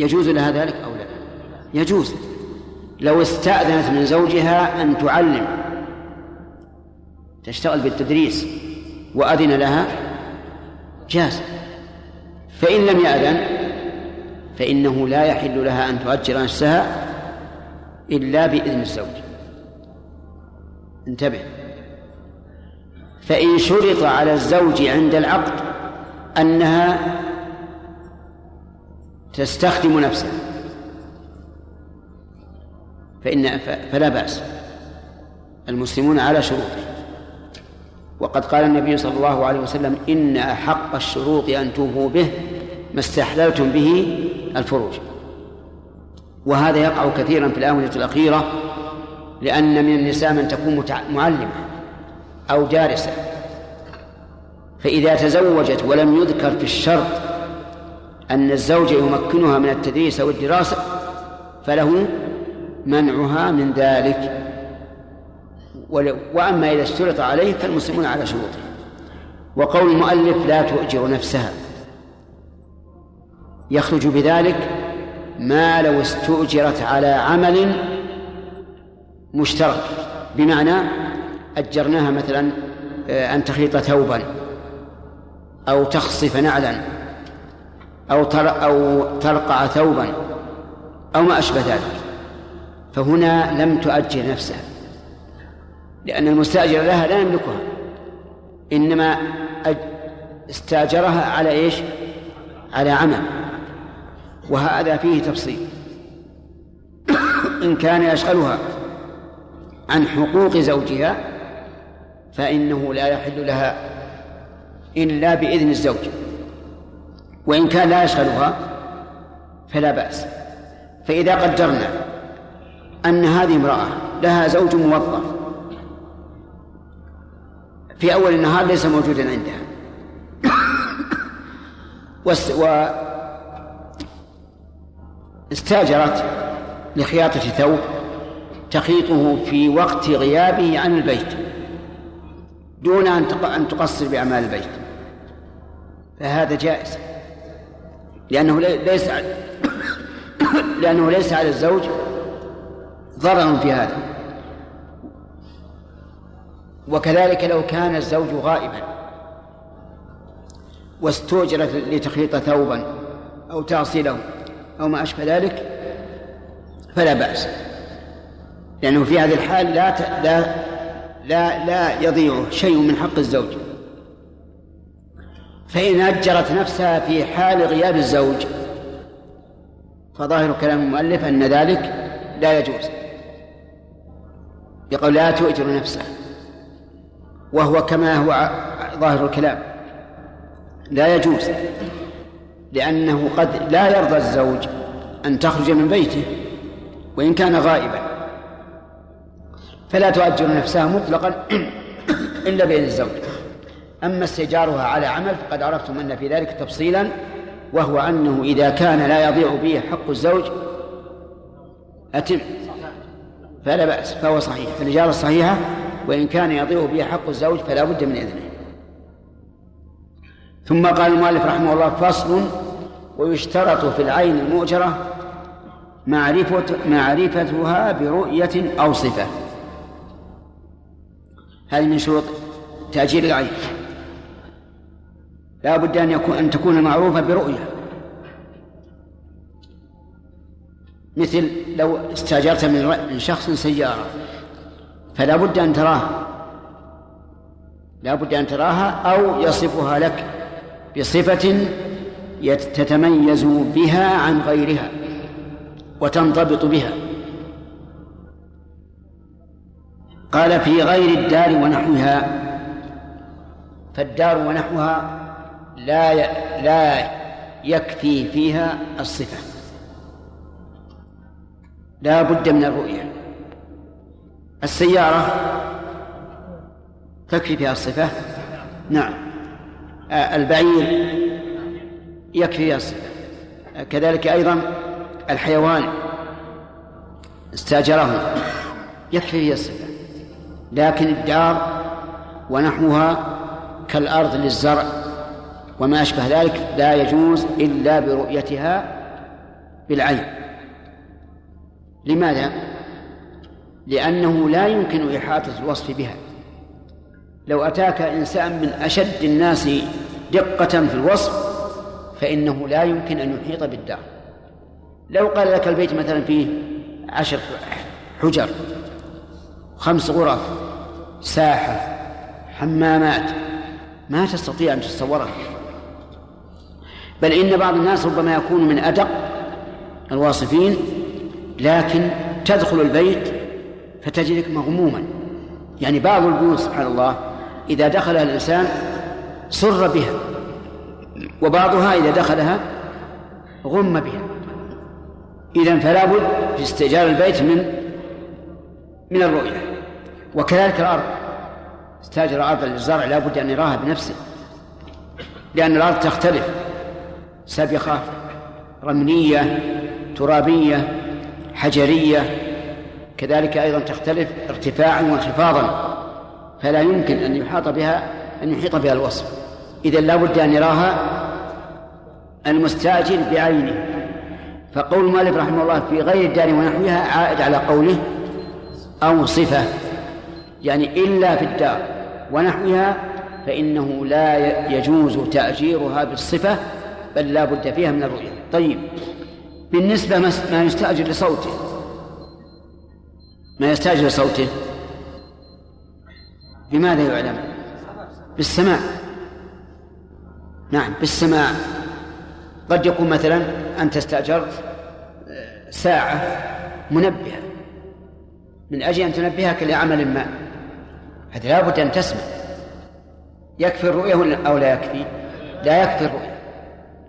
يجوز لها ذلك أو لا؟ يجوز. لو استأذنت من زوجها أن تعلم. تشتغل بالتدريس. وأذن لها؟ جاز. فإن لم يأذن فإنه لا يحل لها أن تؤجر نفسها إلا بإذن الزوج. انتبه. فإن شرط على الزوج عند العقد أنها تستخدم نفسها فإن فلا بأس. المسلمون على شروطه. وقد قال النبي صلى الله عليه وسلم إن أحق الشروط أن توفوا به ما استحللتم به الفروج. وهذا يقع كثيرا في الآونة الأخيرة لأن من النساء من تكون معلمة أو دارسة فإذا تزوجت ولم يذكر في الشرط أن الزوج يمكنها من التدريس أو الدراسة فله منعها من ذلك. وأما إذا اشترط عليه فالمسلمون على شروطه. وقول المؤلف لا تؤجر نفسها. يخرج بذلك ما لو استؤجرت على عمل مشترك. بمعنى أجرناها مثلا آه، أن تخيط ثوبا أو تخصف نعلا. أو أو ترقع ثوبا أو ما أشبه ذلك. فهنا لم تؤجر نفسها لأن المستأجر لها لا يملكها إنما استأجرها على إيش؟ على عمل. وهذا فيه تفصيل. إن كان يشغلها عن حقوق زوجها فإنه لا يحل لها إلا بإذن الزوج. وإن كان لا يشغلها فلا بأس. فإذا قدرنا أن هذه امرأة لها زوج موظف في أول النهار ليس موجودا عندها. واستاجرت لخياطة ثوب تخيطه في وقت غيابه عن البيت دون أن تقصر بأعمال البيت. فهذا جائز. لأنه ليس لأنه ليس على الزوج ضرر في هذا وكذلك لو كان الزوج غائبا واستؤجرت لتخيط ثوبا أو تعصيله أو ما أشبه ذلك فلا بأس لأنه في هذه الحال لا. لا لا لا يضيع شيء من حق الزوج فإن أجرت نفسها في حال غياب الزوج فظاهر كلام المؤلف أن ذلك لا يجوز. يقول لا تؤجر نفسها وهو كما هو ظاهر الكلام. لا يجوز لأنه قد لا يرضى الزوج أن تخرج من بيته وإن كان غائبا. فلا تؤجر نفسها مطلقا إلا بإذن الزوج. أما استئجارها على عمل فقد عرفتم أن في ذلك تفصيلا وهو أنه إذا كان لا يضيع به حق الزوج أتم. فلا بأس فهو صحيح. فالإجارة الصحيحة وإن كان يضيع به حق الزوج فلا بد من إذنه. ثم قال المؤلف رحمه الله فصل ويشترط في العين المؤجرة معرفة معرفتها برؤية أو صفة. هذه من شروط تأجير العين. لا بد أن يكون أن تكون معروفة برؤية. مثل لو استاجرت من شخص سيارة فلا بد أن تراها. لا بد أن تراها أو يصفها لك بصفة تتميز بها عن غيرها وتنضبط بها. قال في غير الدار ونحوها فالدار ونحوها لا لا يكفي فيها الصفة. لا بد من الرؤية. السيارة تكفي فيها الصفة؟ نعم. آه، البعير يكفي فيها الصفة. كذلك أيضا الحيوان استأجره يكفي فيها الصفة. لكن الدار ونحوها كالأرض للزرع. وما أشبه ذلك لا يجوز إلا برؤيتها بالعين. لماذا؟ لأنه لا يمكن إحاطة الوصف بها. لو أتاك إنسان من أشد الناس دقة في الوصف فإنه لا يمكن أن يحيط بالدار. لو قال لك البيت مثلا فيه عشر حجر خمس غرف ساحة حمامات ما تستطيع أن تتصورها. بل إن بعض الناس ربما يكون من أدق الواصفين لكن تدخل البيت فتجدك مغموما. يعني بعض البيوت سبحان الله إذا دخلها الإنسان سر بها وبعضها إذا دخلها غم بها. إذا فلا بد في استئجار البيت من من الرؤية. وكذلك الأرض. استأجر أرضا للزرع لا بد أن يراها بنفسه لأن الأرض تختلف. سبخة رملية ترابية حجرية. كذلك أيضا تختلف ارتفاعا وانخفاضا فلا يمكن أن يحاط بها أن يحيط بها الوصف. إذا لا بد أن يراها المستأجر بعينه. فقول المؤلف رحمه الله في غير الدار ونحوها عائد على قوله أو صفة يعني إلا في الدار ونحوها فإنه لا يجوز تأجيرها بالصفة بل لا بد فيها من الرؤية. طيب بالنسبة ما يستأجر لصوته. ما يستأجر لصوته؟ بماذا يعلم؟ بالسماع. نعم بالسماع. قد يكون مثلا أنت استأجرت آه، ساعة منبهة. من أجل أن تنبهك لعمل ما. هذا لابد أن تسمع. يكفي الرؤية أو لا يكفي؟ لا يكفي الرؤية.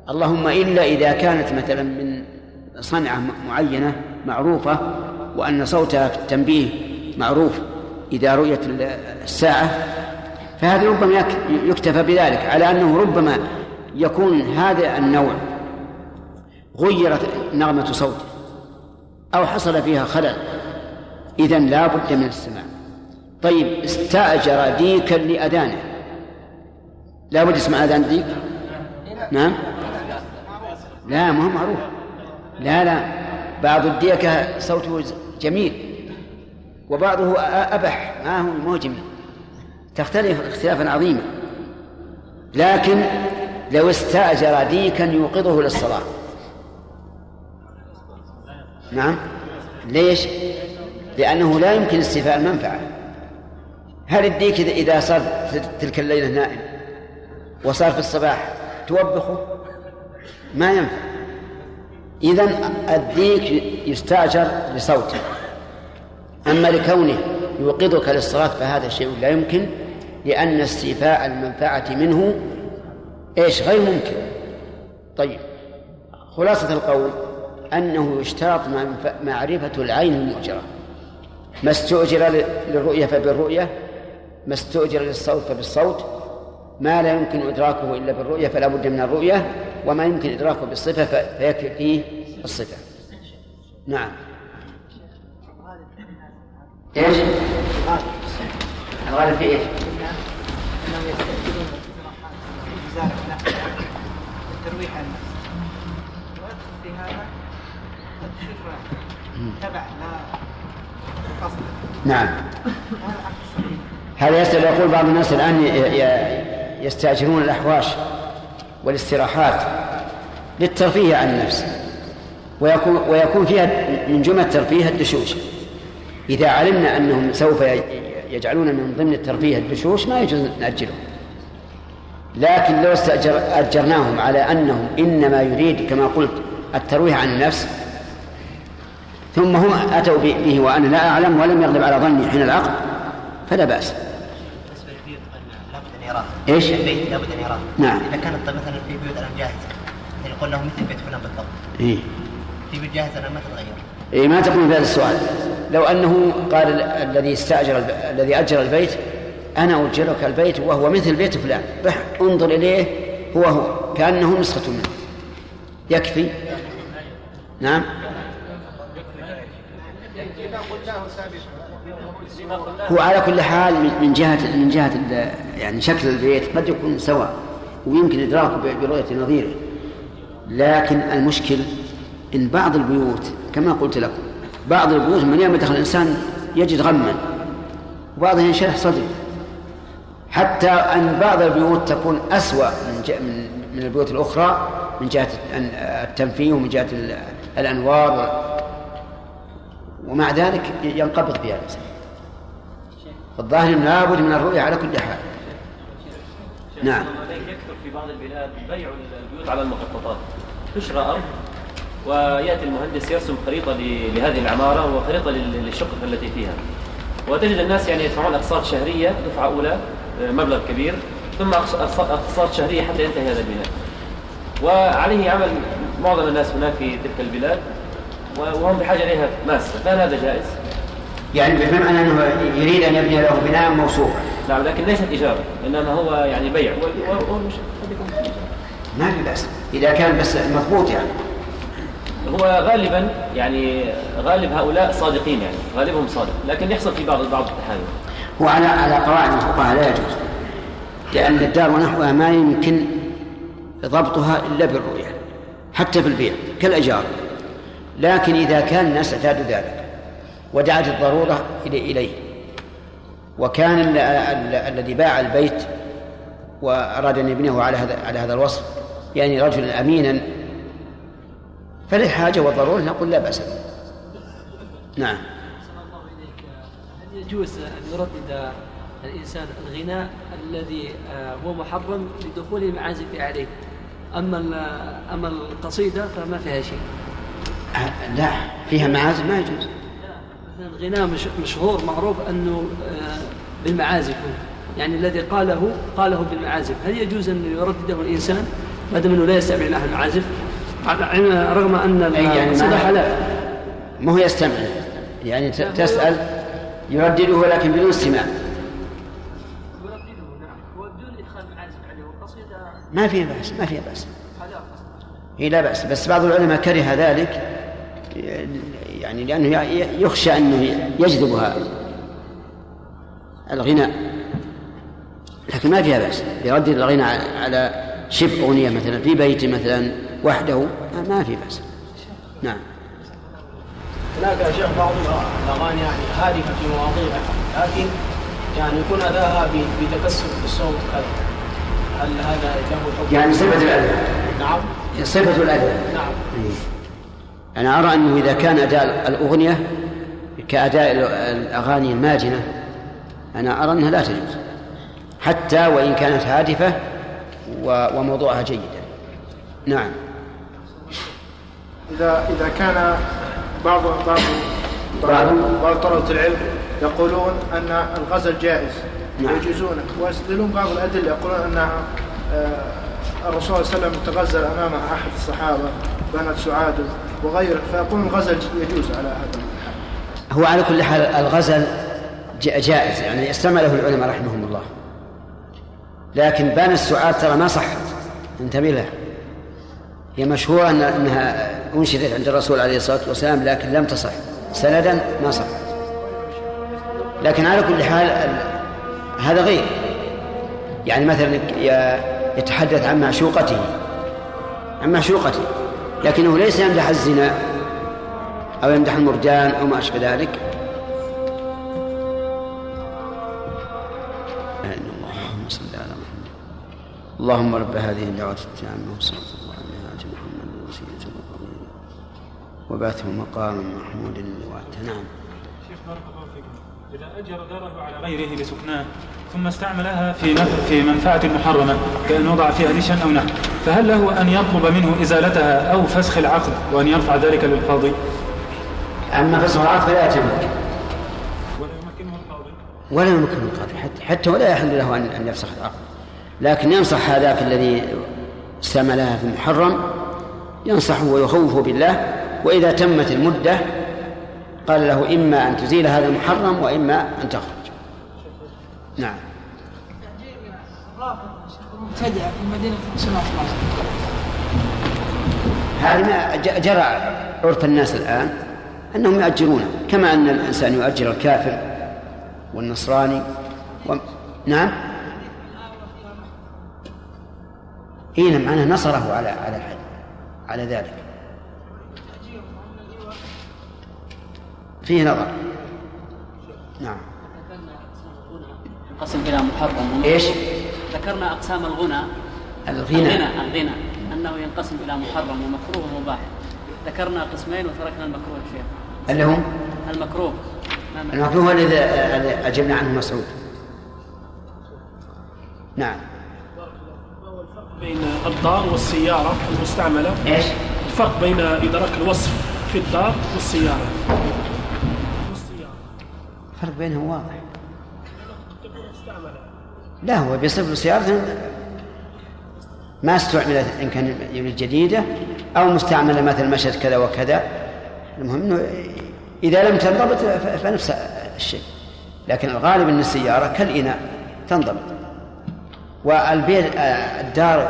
اللهم إلا إذا كانت مثلا من صنعة معينة معروفة وأن صوتها في التنبيه معروف إذا رؤيت الساعة فهذا ربما يكتفى بذلك على أنه ربما يكون هذا النوع غيرت نغمة صوته أو حصل فيها خلل. إذا لا بد من السماع. طيب استأجر ديكا لأذانه. لا بد يسمع أذان ديك؟ نعم. لا ما هو معروف. لا لا. بعض الديكة صوته جميل وبعضه أبح. ما هو هو جميل تختلف اختلافا عظيما. لكن لو استأجر ديكا يوقظه للصلاة. نعم. ليش؟ لأنه لا يمكن استيفاء المنفعة. هل الديك إذا صار تلك الليلة نائم وصار في الصباح توبخه؟ ما ينفع. إذا الديك يستأجر لصوته. أما لكونه يوقظك للصلاة فهذا شيء لا يمكن لأن استيفاء المنفعة منه إيش غير ممكن. طيب خلاصة القول أنه يشترط معرفة العين المؤجرة. ما استؤجر للرؤية فبالرؤية ما استؤجر للصوت فبالصوت. ما لا يمكن إدراكه إلا بالرؤية فلا بد من الرؤية وما يمكن إدراكه بالصفة فيكفي فيه الصفة نعم إيش؟ الغالب في إيش؟ عن تبع لا نعم هذا يسأل يقول بعض الناس الآن يستأجرون الأحواش والاستراحات للترفيه عن النفس. ويكون ويكون فيها من جمل الترفيه الدشوش. إذا علمنا أنهم سوف يجعلون من ضمن الترفيه الدشوش ما يجوز نأجلهم. لكن لو استأجر أجرناهم على أنهم إنما يريد كما قلت الترويح عن النفس ثم هم أتوا به وأنا لا أعلم ولم يغلب على ظني حين العقد فلا بأس. إيش؟ البيت لابد أن يراه. نعم. إذا كانت مثلا في بيوت الان جاهزه يعني يقول له مثل بيت فلان بالضبط. اي في بيت جاهزه الان ما تتغير. اي ما تكون في هذا السؤال. لو أنه قال الذي استأجر الذي أجر البيت أنا أجرك البيت وهو مثل بيت فلان. انظر إليه هو هو. كأنه نسخة منه. يكفي؟ نعم. هو على كل حال من جهة من جهة يعني شكل البيت قد يكون سواء ويمكن إدراكه برؤية نظيره لكن المشكل إن بعض البيوت كما قلت لكم بعض البيوت من يوم دخل الإنسان يجد غما وبعضها ينشرح صدره حتى أن بعض البيوت تكون أسوأ من, من البيوت الأخرى من جهة التنفيذ ومن جهة الأنوار. ومع ذلك ينقبض فيها الإنسان. الظاهر لابد من الرؤية على كل حال. نعم. يكثر في بعض البلاد بيع البيوت على المخططات. تشرى أرض ويأتي المهندس يرسم خريطة لهذه العمارة وخريطة للشقق التي فيها. وتجد الناس يعني يدفعون أقساط شهرية دفعة أولى مبلغ كبير ثم أقساط شهرية حتى ينتهي هذا البناء وعليه عمل معظم الناس هناك في تلك البلاد وهم بحاجة إليها ماسة. فهل هذا جائز؟ يعني بفهم أنه يريد أن يبني له بناء موصوفا نعم لكن ليست إجارة إنما هو يعني بيع. ما في بأس. إذا كان بس مضبوط يعني. هو غالبا يعني غالب هؤلاء صادقين يعني غالبهم صادق لكن يحصل في بعض بعض التحايل هو على على قواعد الفقهاء لا يجوز لأن الدار ونحوها ما يمكن ضبطها إلا بالرؤية حتى في البيع كالأجار. لكن إذا كان الناس اعتادوا ذلك ودعت الضرورة إليه. وكان الذي باع البيت وأراد أن يبنيه على هذا على هذا الوصف يعني رجلا أمينا. فللحاجة والضرورة نقول لا بأس نعم. هل يجوز أن يردد الإنسان الغناء الذي هو محرم لدخول المعازف عليه؟ أما أما القصيدة فما فيها شيء. لا فيها معازف ما يجوز. الغناء مشهور معروف أنه آه، بالمعازف يعني الذي قاله قاله بالمعازف. هل يجوز أن يردده الإنسان ما دام أنه لا يستمع له المعازف؟ رغم أن يعني القصيدة حلال. ما هو يستمع؟ يعني تسأل يردده ولكن بدون استماع. ما فيه بأس ما فيه بأس. هي لا بأس. بس بعض العلماء كره ذلك. يعني لأنه يخشى أنه يجذبها الغناء. لكن ما فيها بأس. يردد الغناء على شبه أغنية مثلا في بيت مثلا وحده ما في بأس. نعم. هناك يا شيخ بعض الأغاني يعني هادفة في مواضيعها لكن يعني يكون أداها بتكسر بالصوت كذا هل هذا له حكم؟ يعني صفة الاذى نعم. صفة الاذى نعم. أنا أرى أنه إذا كان أداء الأغنية كأداء الأغاني الماجنة أنا أرى أنها لا تجوز. حتى وإن كانت هادفة وموضوعها جيدا. نعم. إذا إذا كان بعض بعض بعض, بعض. طلبة العلم يقولون أن الغزل جائز. نعم. يجوزونه ويستدلون بعض الأدلة يقولون أن آه، الرسول صلى الله عليه وسلم تغزل أمام أحد الصحابة بنت سعاد وغيره فيقولون الغزل يجوز على هذا. هو على كل حال الغزل جائز يعني استعمله العلماء رحمهم الله. لكن بان السعاد ترى ما صحت انتبه لها هي مشهورة أنها أنشدت عند الرسول عليه الصلاة والسلام لكن لم تصح. سندا ما صح. لكن على كل حال هذا غير. يعني مثلا يتحدث عن معشوقته. عن معشوقته. لكنه ليس يمدح الزنا أو يمدح المرجان أو ما أشبه ذلك. اللهم صل على محمد. اللهم رب هذه الدعوة التامة وصلى وبعثه مقاما محمود وعدته نعم شيخ بارك الله فيكم. إذا أجر داره على غيره لسكناه ثم استعملها في في منفعة محرمة كأن وضع فيها نشا أو نحو فهل له أن يطلب منه إزالتها أو فسخ العقد وأن يرفع ذلك للقاضي؟ أما فسخ العقد فلا يتمكن ولا يمكنه القاضي. ولا يمكنه القاضي حتى, حتى ولا يحل له أن يفسخ العقد. لكن ينصح هذاك الذي استعملها في المحرم ينصحه ويخوفه بالله وإذا تمت المدة قال له إما أن تزيل هذا المحرم وإما أن تخرج. نعم. مبتدع في مدينة هذه ما جرى عرف الناس الآن أنهم يؤجرونه كما أن الإنسان يؤجر الكافر والنصراني و... نعم. إيه نعم أنا نصره على على على ذلك. فيه نظر. نعم. ينقسم إلى محرم. إيش؟ ذكرنا أقسام الغنى. الغنى. الغنى الغنى. أنه ينقسم إلى محرم ومكروه ومباح. ذكرنا قسمين وتركنا المكروه شيخ. اللي هم؟ المكروه. المكروه هو الذي أجبنا عنه مسعود. نعم. بين الدار والسيارة المستعملة. إيش؟ الفرق بين إدراك الوصف في الدار والسيارة. الفرق بينهم واضح. لا هو بيصف له سيارة ما استعملت إن كان جديدة أو مستعملة مثل مشت كذا وكذا. المهم أنه إذا لم تنضبط فنفس الشيء. لكن الغالب أن السيارة كالإناء تنضبط. والبيت الدار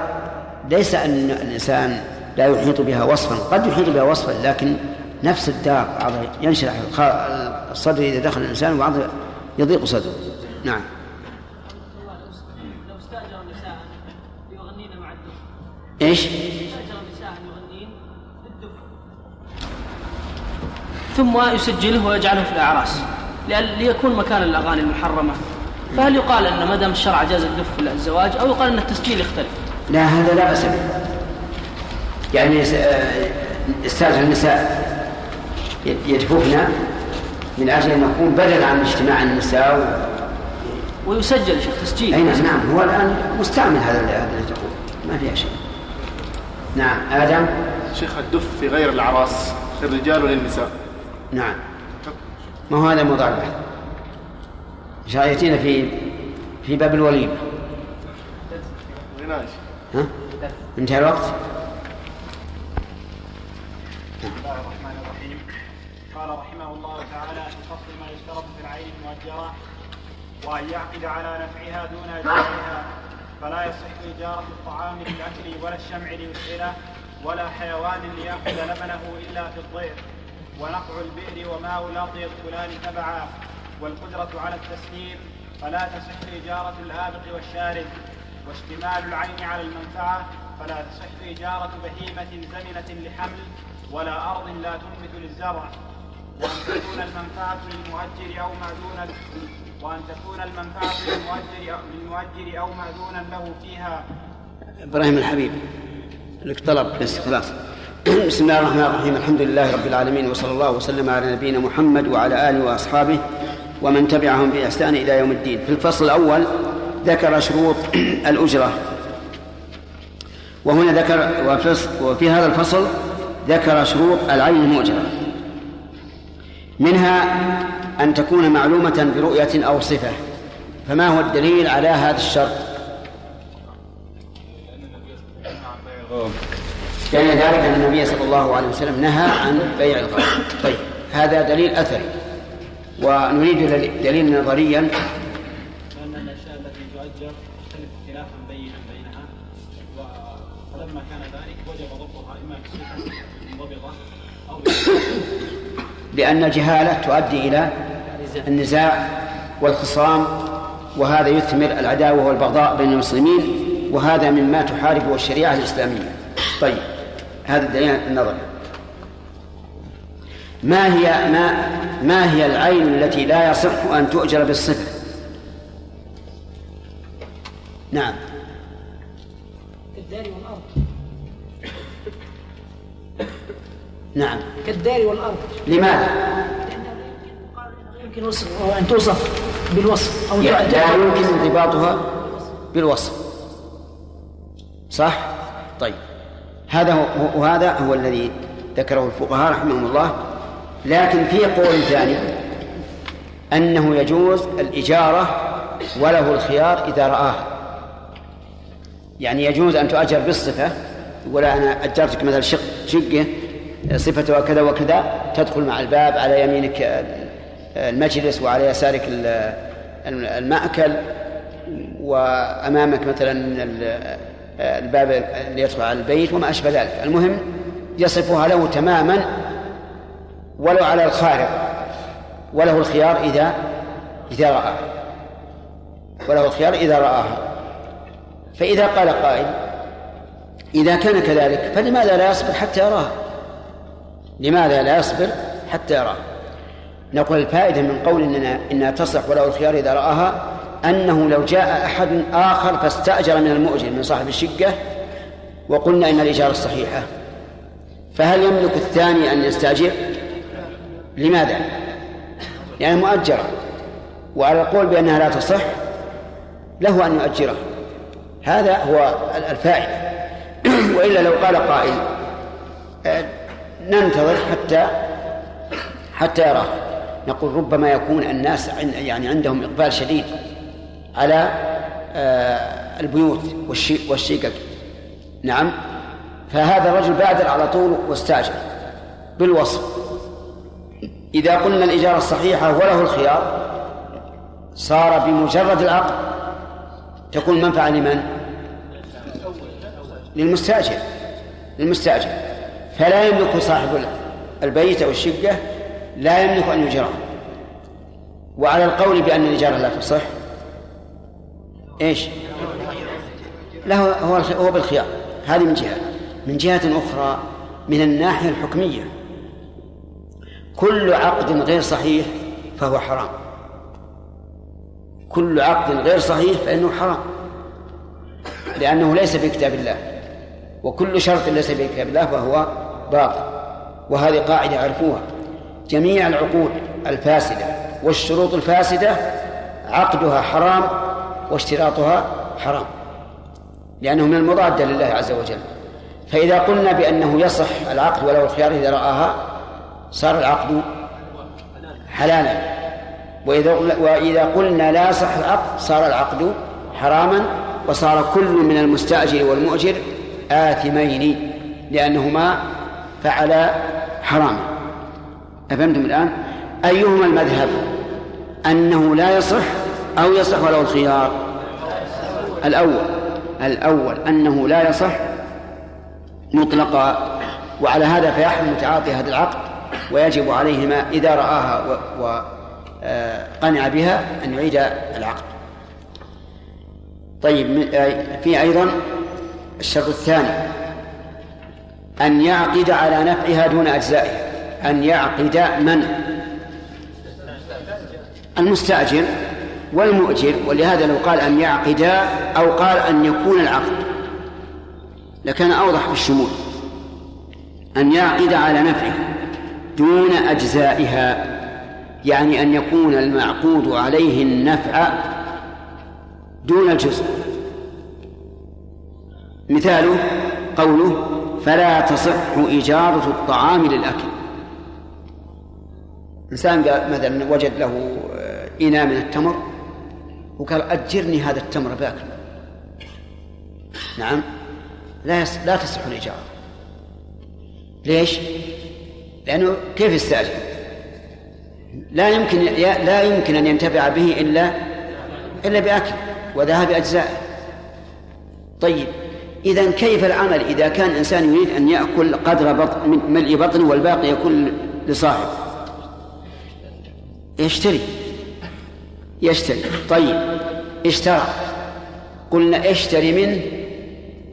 ليس أن الإنسان لا يحيط بها وصفا قد يحيط بها وصفا لكن نفس الدار ينشرح الصدر إذا دخل الإنسان وبعض يضيق صدره. نعم. إيش؟ ثم يسجله ويجعله في الأعراس ليكون مكان الأغاني المحرمة. فهل يقال أن ما دام الشرع جاز الدف في الزواج أو يقال أن التسجيل يختلف؟ لا هذا لا بأس به. يعني آه، أستاذ النساء ي- يدففن من أجل أن نكون بدل عن اجتماع النساء و... ويسجل شيخ تسجيل. أي نعم نعم. هو الآن مستعمل هذا هذا اللي تقول. ما فيها شيء. نعم. آدم؟ شيخ الدف في غير الأعراس للرجال وللنساء نعم. ما هو هذا موضوع البحث إن شاء الله يأتينا في في باب الوليمة. ها؟ انتهى الوقت؟ بسم الله الرحمن الرحيم. قال رحمه الله تعالى في فصل ما يشترط في العين المؤجرة وأن يعقد على نفعها دون إجارتها فلا يصح إجارة الطعام للأكل ولا الشمع ليسعله ولا حيوان ليأكل لبنه إلا في الضيف ونقع البئر وماء الأرض يدخلان تبعا. والقدرة على التسليم فلا تصح إجارة الآبق والشارد واشتمال العين على المنفعة فلا تصح إجارة بهيمة زمنة لحمل ولا أرض لا تنبت للزرع. وأن تكون المنفعة للمؤجر أو مأذونا وأن تكون المنفعة للمؤجر أو, مأذونا له فيها. إبراهيم الحبيب لك طلب بس خلاص بسم الله الرحمن الرحيم. الحمد لله رب العالمين وصلى الله وسلم على نبينا محمد وعلى آله وأصحابه ومن تبعهم بإحسان إلى يوم الدين. في الفصل الأول ذكر شروط الأجرة. وهنا ذكر وفي هذا الفصل ذكر شروط العين المؤجرة. منها أن تكون معلومة برؤية أو صفة. فما هو الدليل على هذا الشرط؟ لأن ذلك أن النبي صلى الله عليه وسلم نهى عن بيع الغرض طيب هذا دليل أثري. ونريد دليل نظريا لأن الجهالة تؤدي إلى النزاع والخصام وهذا يثمر العداوة والبغضاء بين المسلمين وهذا مما تحاربه الشريعة الإسلامية. طيب هذا الدليل النظري ما هي ما ما هي العين التي لا يصح أن تؤجر بالصفة نعم. نعم. كالدار والأرض. لماذا؟ يمكن وصف أن توصف بالوصف أو يعني لا يمكن انضباطها بالوصف. صح؟ طيب. هذا هو وهذا هو الذي ذكره الفقهاء رحمهم الله. لكن في قول ثاني أنه يجوز الإجارة وله الخيار إذا رآها يعني يجوز أن تؤجر بالصفة يقول أنا أجرتك مثلا شق شقة صفته كذا وكذا تدخل مع الباب على يمينك المجلس وعلى يسارك المأكل. وأمامك مثلا الباب اللي يدخل على البيت وما أشبه ذلك. المهم يصفها له تماما ولو على الخارق. وله الخيار إذا إذا رآها وله الخيار إذا رآها فإذا قال قائل إذا كان كذلك فلماذا لا يصبر حتى يراها لماذا لا يصبر حتى يراها نقول الفائدة من قول إننا إنها تصح وله الخيار إذا رآها أنه لو جاء أحد آخر فاستأجر من المؤجر من صاحب الشقة وقلنا إن الإجارة الصحيحة فهل يملك الثاني أن يستأجر؟ لماذا؟ لأنها مؤجرة. وعلى القول بأنها لا تصح له أن يؤجره. هذا هو الفائدة. وإلا لو قال قائل آه، ننتظر حتى حتى يراه. نقول ربما يكون الناس يعني عندهم إقبال شديد على آه، البيوت والشقق نعم. فهذا الرجل بادر على طول واستاجر بالوصف. إذا قلنا الإجارة الصحيحة وله الخيار صار بمجرد العقد تكون منفعة لمن؟ للمستأجر. للمستأجر. فلا يملك صاحب البيت أو الشقة لا يملك أن يجرى وعلى القول بأن الإجارة لا تصح إيش؟ له هو هو بالخيار. هذه من جهة. من جهة أخرى من الناحية الحكمية. كل عقد غير صحيح فهو حرام. كل عقد غير صحيح فإنه حرام. لأنه ليس في كتاب الله. وكل شرط ليس في كتاب الله فهو باطل وهذه قاعدة عرفوها جميع العقود الفاسدة والشروط الفاسدة عقدها حرام واشتراطها حرام لأنه من المضادة لله عز وجل. فإذا قلنا بأنه يصح العقد ولو الخيار إذا رآها صار العقد حلالا. وإذا وإذا قلنا لا يصح العقد صار العقد حراما وصار كل من المستأجر والمؤجر آثمين لأنهما فعلا حراما أفهمتم الآن؟ أيهما المذهب؟ أنه لا يصح أو يصح ولو الخيار الأول الأول أنه لا يصح مطلقا وعلى هذا فيحرم تعاطي هذا العقد ويجب عليه ما إذا رآها وقنع بها أن يعيد العقد طيب في أيضا الشرط الثاني أن يعقد على نفعها دون أجزائها أن يعقد من؟ المستأجر والمؤجر ولهذا لو قال أن يعقدا أو قال أن يكون العقد. لكان أوضح في الشمول. أن يعقد على نفعه دون أجزائها يعني أن يكون المعقود عليه النفع دون الجزء. مثاله قوله فلا تصح إجارة الطعام للأكل. إنسان قال مثلا وجد له إناء من التمر وقال أجرني هذا التمر باكل نعم. لا يص... لا تصح الإجارة. ليش؟ لأنه كيف يستأجر؟ لا يمكن لا يمكن أن ينتفع به إلا إلا بأكل وذهاب أجزائه طيب. إذا كيف العمل إذا كان إنسان يريد أن يأكل قدر بطن ملء بطنه والباقي يكون لصاحب؟ يشتري. يشتري. طيب. اشترى. قلنا اشتري منه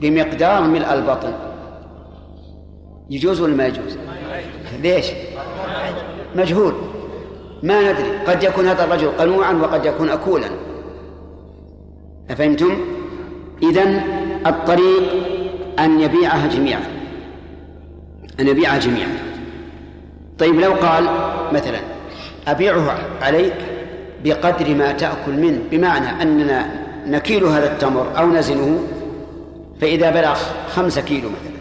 بمقدار ملء البطن. يجوز ولا ما يجوز؟ ليش؟ مجهول. ما ندري. قد يكون هذا الرجل قنوعا وقد يكون أكولا. أفهمتم؟ إذن الطريق أن يبيعها جميعا. أن يبيعها جميعا. طيب لو قال مثلا أبيعه عليك بقدر ما تأكل منه بمعنى أننا نكيل هذا التمر أو نزنه فإذا بلغ خمسة كيلو مثلا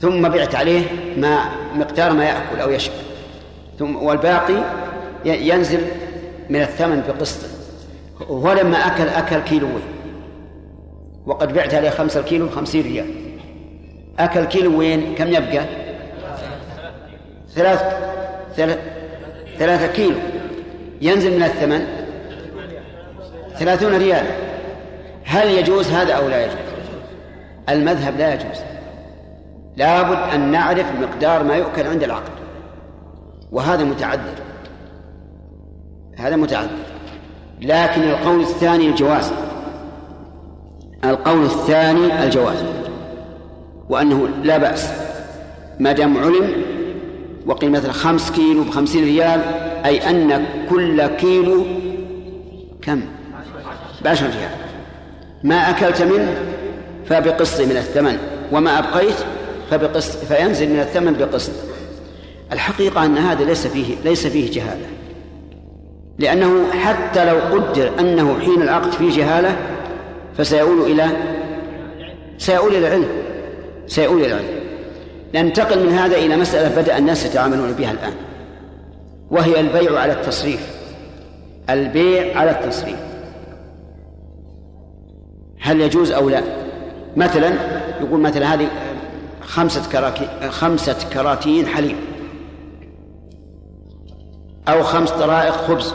ثم بعت عليه ما مقدار ما يأكل أو يشرب ثم والباقي ينزل من الثمن بقسط. ولما أكل أكل كيلوين. وقد بعت عليه خمسة كيلو خمسين ريال. أكل كيلوين كم يبقى؟ ثلاث ثلاث ثلاثة كيلو. ينزل من الثمن؟ ثلاثون ريالا هل يجوز هذا أو لا يجوز؟ المذهب لا يجوز. لابد أن نعرف مقدار ما يؤكل عند العقد. وهذا متعذر هذا متعذر لكن القول الثاني الجواز. القول الثاني الجواز وأنه لا بأس. ما دام علم وقيل مثلا خمس كيلو بخمسين ريال أي أن كل كيلو كم؟ بعشر ريال. ما أكلت منه فبقسط من الثمن وما أبقيت فبقسط فينزل من الثمن بقسط. الحقيقة أن هذا ليس فيه ليس فيه جهالة لأنه حتى لو قدر أنه حين العقد فيه جهالة فسيؤول إلى سيؤول إلى العلم سيؤول إلى العلم. ننتقل من هذا إلى مسألة بدأ الناس يتعاملون بها الآن وهي البيع على التصريف. البيع على التصريف. هل يجوز أو لا؟ مثلا يقول مثلا هذه خمسة كراكي خمسة كراتين حليب أو خمس طرائق خبز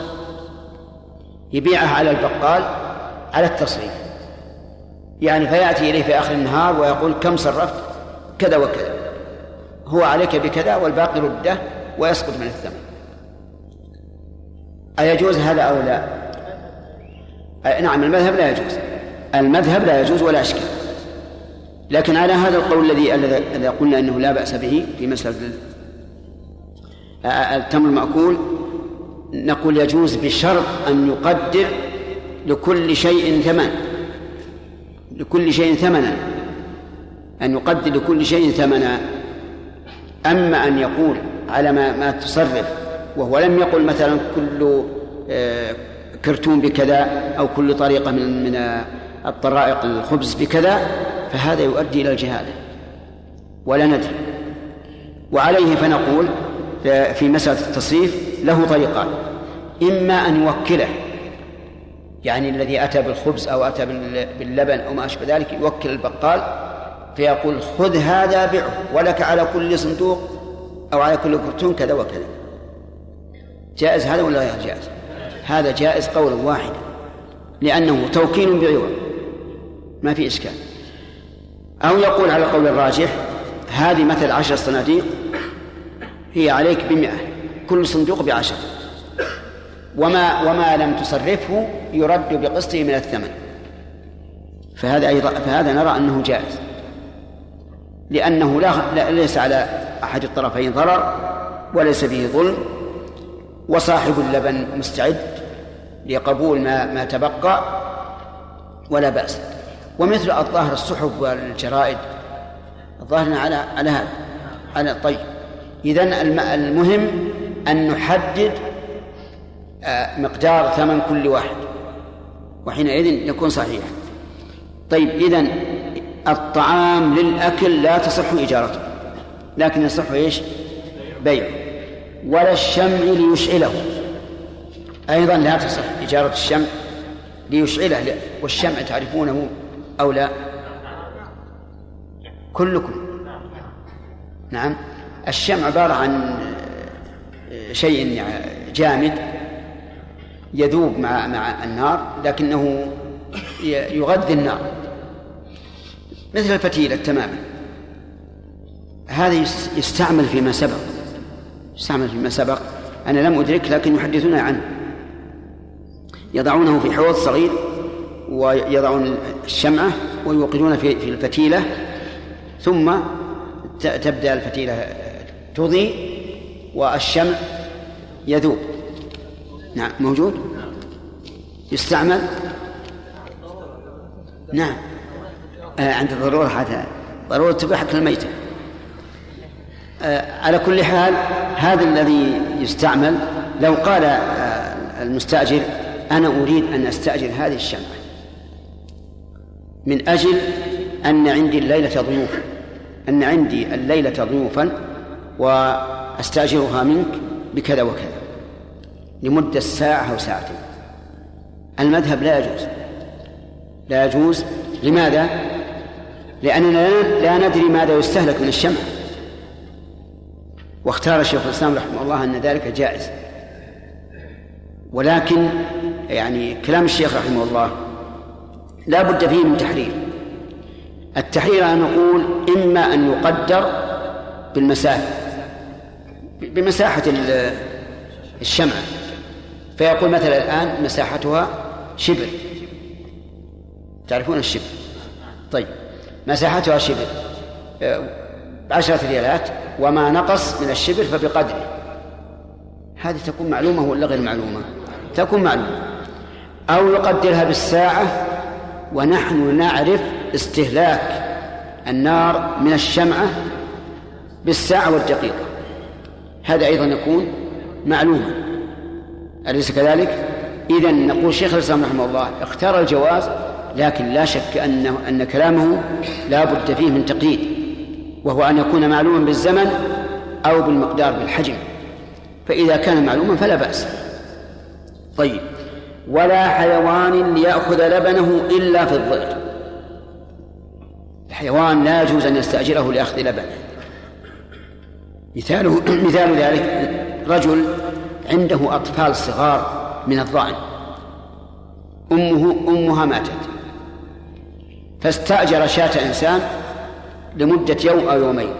يبيعها على البقال على التصريف. يعني فيأتي إليه في آخر النهار ويقول كم صرفت؟ كذا وكذا. هو عليك بكذا والباقي ردة ويسقط من الثمن. أيجوز هذا أو لا؟ نعم المذهب لا يجوز. المذهب لا يجوز ولا أشكال. لكن على هذا القول الذي الذي قلنا إنه لا بأس به في مسألة التمر المأكول نقول يجوز بشرط أن يقدر لكل شيء ثمن. لكل شيء ثمنا أن يقدر لكل شيء ثمنا. أما أن يقول على ما ما تصرف وهو لم يقل مثلا كل آه، كرتون بكذا أو كل طريقة من من الطرائق الخبز بكذا فهذا يؤدي إلى الجهالة. ولا ندري. وعليه فنقول في مسألة التصريف له طريقان. إما أن يوكله يعني الذي أتى بالخبز أو أتى باللبن أو ما أشبه ذلك يوكل البقال فيقول خذ هذا بعه ولك على كل صندوق أو على كل كرتون كذا وكذا. جائز هذا ولا غير جائز؟ هذا جائز قولا واحدا لأنه توكيل بعوض ما في إشكال. أو يقول على القول الراجح هذه مثل عشر صناديق هي عليك بمئة كل صندوق بعشر. وما وما لم تصرفه يرد بقسطه من الثمن. فهذا أيضا فهذا نرى أنه جائز. لأنه لا ليس على أحد الطرفين ضرر وليس فيه ظلم. وصاحب اللبن مستعد لقبول ما ما تبقى ولا بأس. ومثل الظاهر الصحف والجرائد الظاهر على على هذا. على طيب. إذا المهم أن نحدد مقدار ثمن كل واحد وحينئذ يكون صحيحا طيب إذا الطعام للأكل لا تصح إجارته لكن يصح إيش؟ بيعه. ولا الشمع ليشعله أيضا لا تصح إجارة الشمع ليشعله والشمع تعرفونه أو لا؟ كلكم. نعم. الشمع عبارة عن شيء جامد يذوب مع مع النار لكنه يغذي النار. مثل الفتيلة تماما. هذا يستعمل فيما سبق. يستعمل فيما سبق. أنا لم أدرك لكن يحدثون عنه. يضعونه في حوض صغير ويضعون الشمعة ويوقدون في في الفتيلة. ثم تبدأ الفتيلة تضيء والشمع يذوب. نعم موجود؟ يستعمل؟ نعم. آه عند الضرورة حتى ضرورة تباح الميتة. آه على كل حال هذا الذي يستعمل لو قال آه المستأجر أنا أريد أن أستأجر هذه الشمعة. من أجل أن عندي الليلة ضيوف أن عندي الليلة ضيوفا وأستأجرها منك بكذا وكذا. لمدة ساعة أو ساعتين. المذهب لا يجوز. لا يجوز. لماذا؟ لأننا لا ندري ماذا يستهلك من الشمع. واختار الشيخ الإسلام رحمه الله أن ذلك جائز. ولكن يعني كلام الشيخ رحمه الله لا بد فيه من تحرير. التحرير أن نقول إما أن يقدر بالمسافة بمساحة الشمعة فيقول مثلا الآن مساحتها شبر. تعرفون الشبر؟ طيب. مساحتها شبر. عشرة ريالات وما نقص من الشبر فبقدره. هذه تكون معلومة ولا غير معلومة؟ تكون معلومة. أو يقدرها بالساعة ونحن نعرف استهلاك النار من الشمعة بالساعة والدقيقة. هذا أيضا يكون معلوما أليس كذلك؟ إذا نقول شيخ الإسلام رحمه الله اختار الجواز لكن لا شك أنه أن كلامه لا بد فيه من تقييد وهو أن يكون معلوما بالزمن أو بالمقدار بالحجم فإذا كان معلوما فلا بأس. طيب ولا حيوان ليأخذ لبنه إلا في الظئر الحيوان لا يجوز أن يستأجره لأخذ لبنه. مثاله مثال ذلك رجل عنده أطفال صغار من الضأن. أمه أمها ماتت. فاستأجر شاة إنسان لمدة يوم أو يومين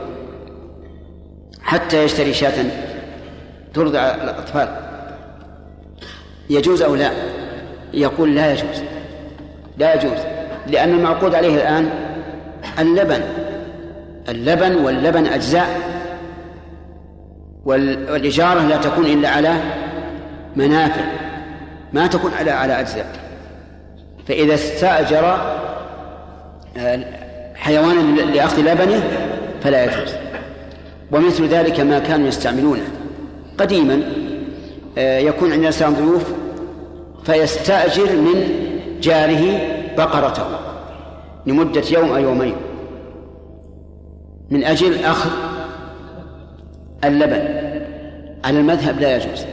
حتى يشتري شاة ترضع الأطفال. يجوز أو لا؟ يقول لا يجوز. لا يجوز. لأن المعقود عليه الآن اللبن. اللبن واللبن أجزاء والإجارة لا تكون إلا على منافع ما تكون على على أجزاء. فإذا استأجر آه، حيوانا لأخذ لبنه فلا يجوز. ومثل ذلك ما كانوا يستعملونه. قديما آه، يكون عند الإنسان ضيوف فيستأجر من جاره بقرته لمدة يوم أو يومين. من أجل أخذ اللبن. على المذهب لا يجوز.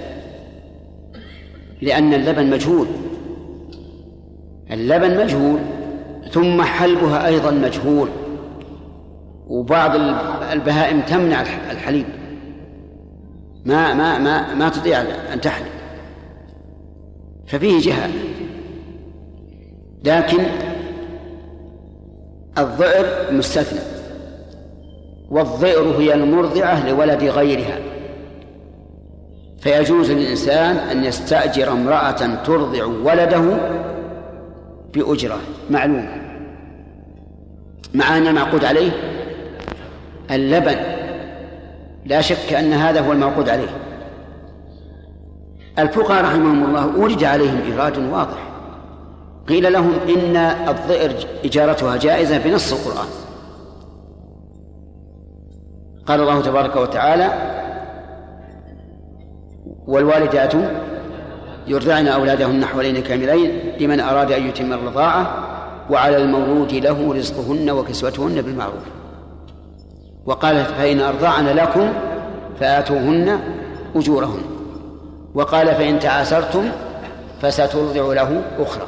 لأن اللبن مجهول. اللبن مجهول ثم حلبها أيضا مجهول. وبعض البهائم تمنع الحليب. ما ما ما ما تطيع أن تحلب. ففيه جهة. لكن الضئر مستثنى. والضئر هي المرضعة لولد غيرها. فيجوز للإنسان أن يستأجر امرأة ترضع ولده بأجرة معلومة. مع أن المعقود عليه اللبن لا شك أن هذا هو المعقود عليه. الفقهاء رحمهم الله أورد عليهم إيراد واضح. قيل لهم إن الضئر إجارتها جائزة بنص القرآن. قال الله تبارك وتعالى والوالدات يرضعن أولادهن حولين كاملين لمن أراد أن يتم الرضاعة وعلى المولود له رزقهن وكسوتهن بالمعروف. وقال فإن أرضعن لكم فآتوهن أجورهن. وقال فإن تعاسرتم فسترضع له أخرى.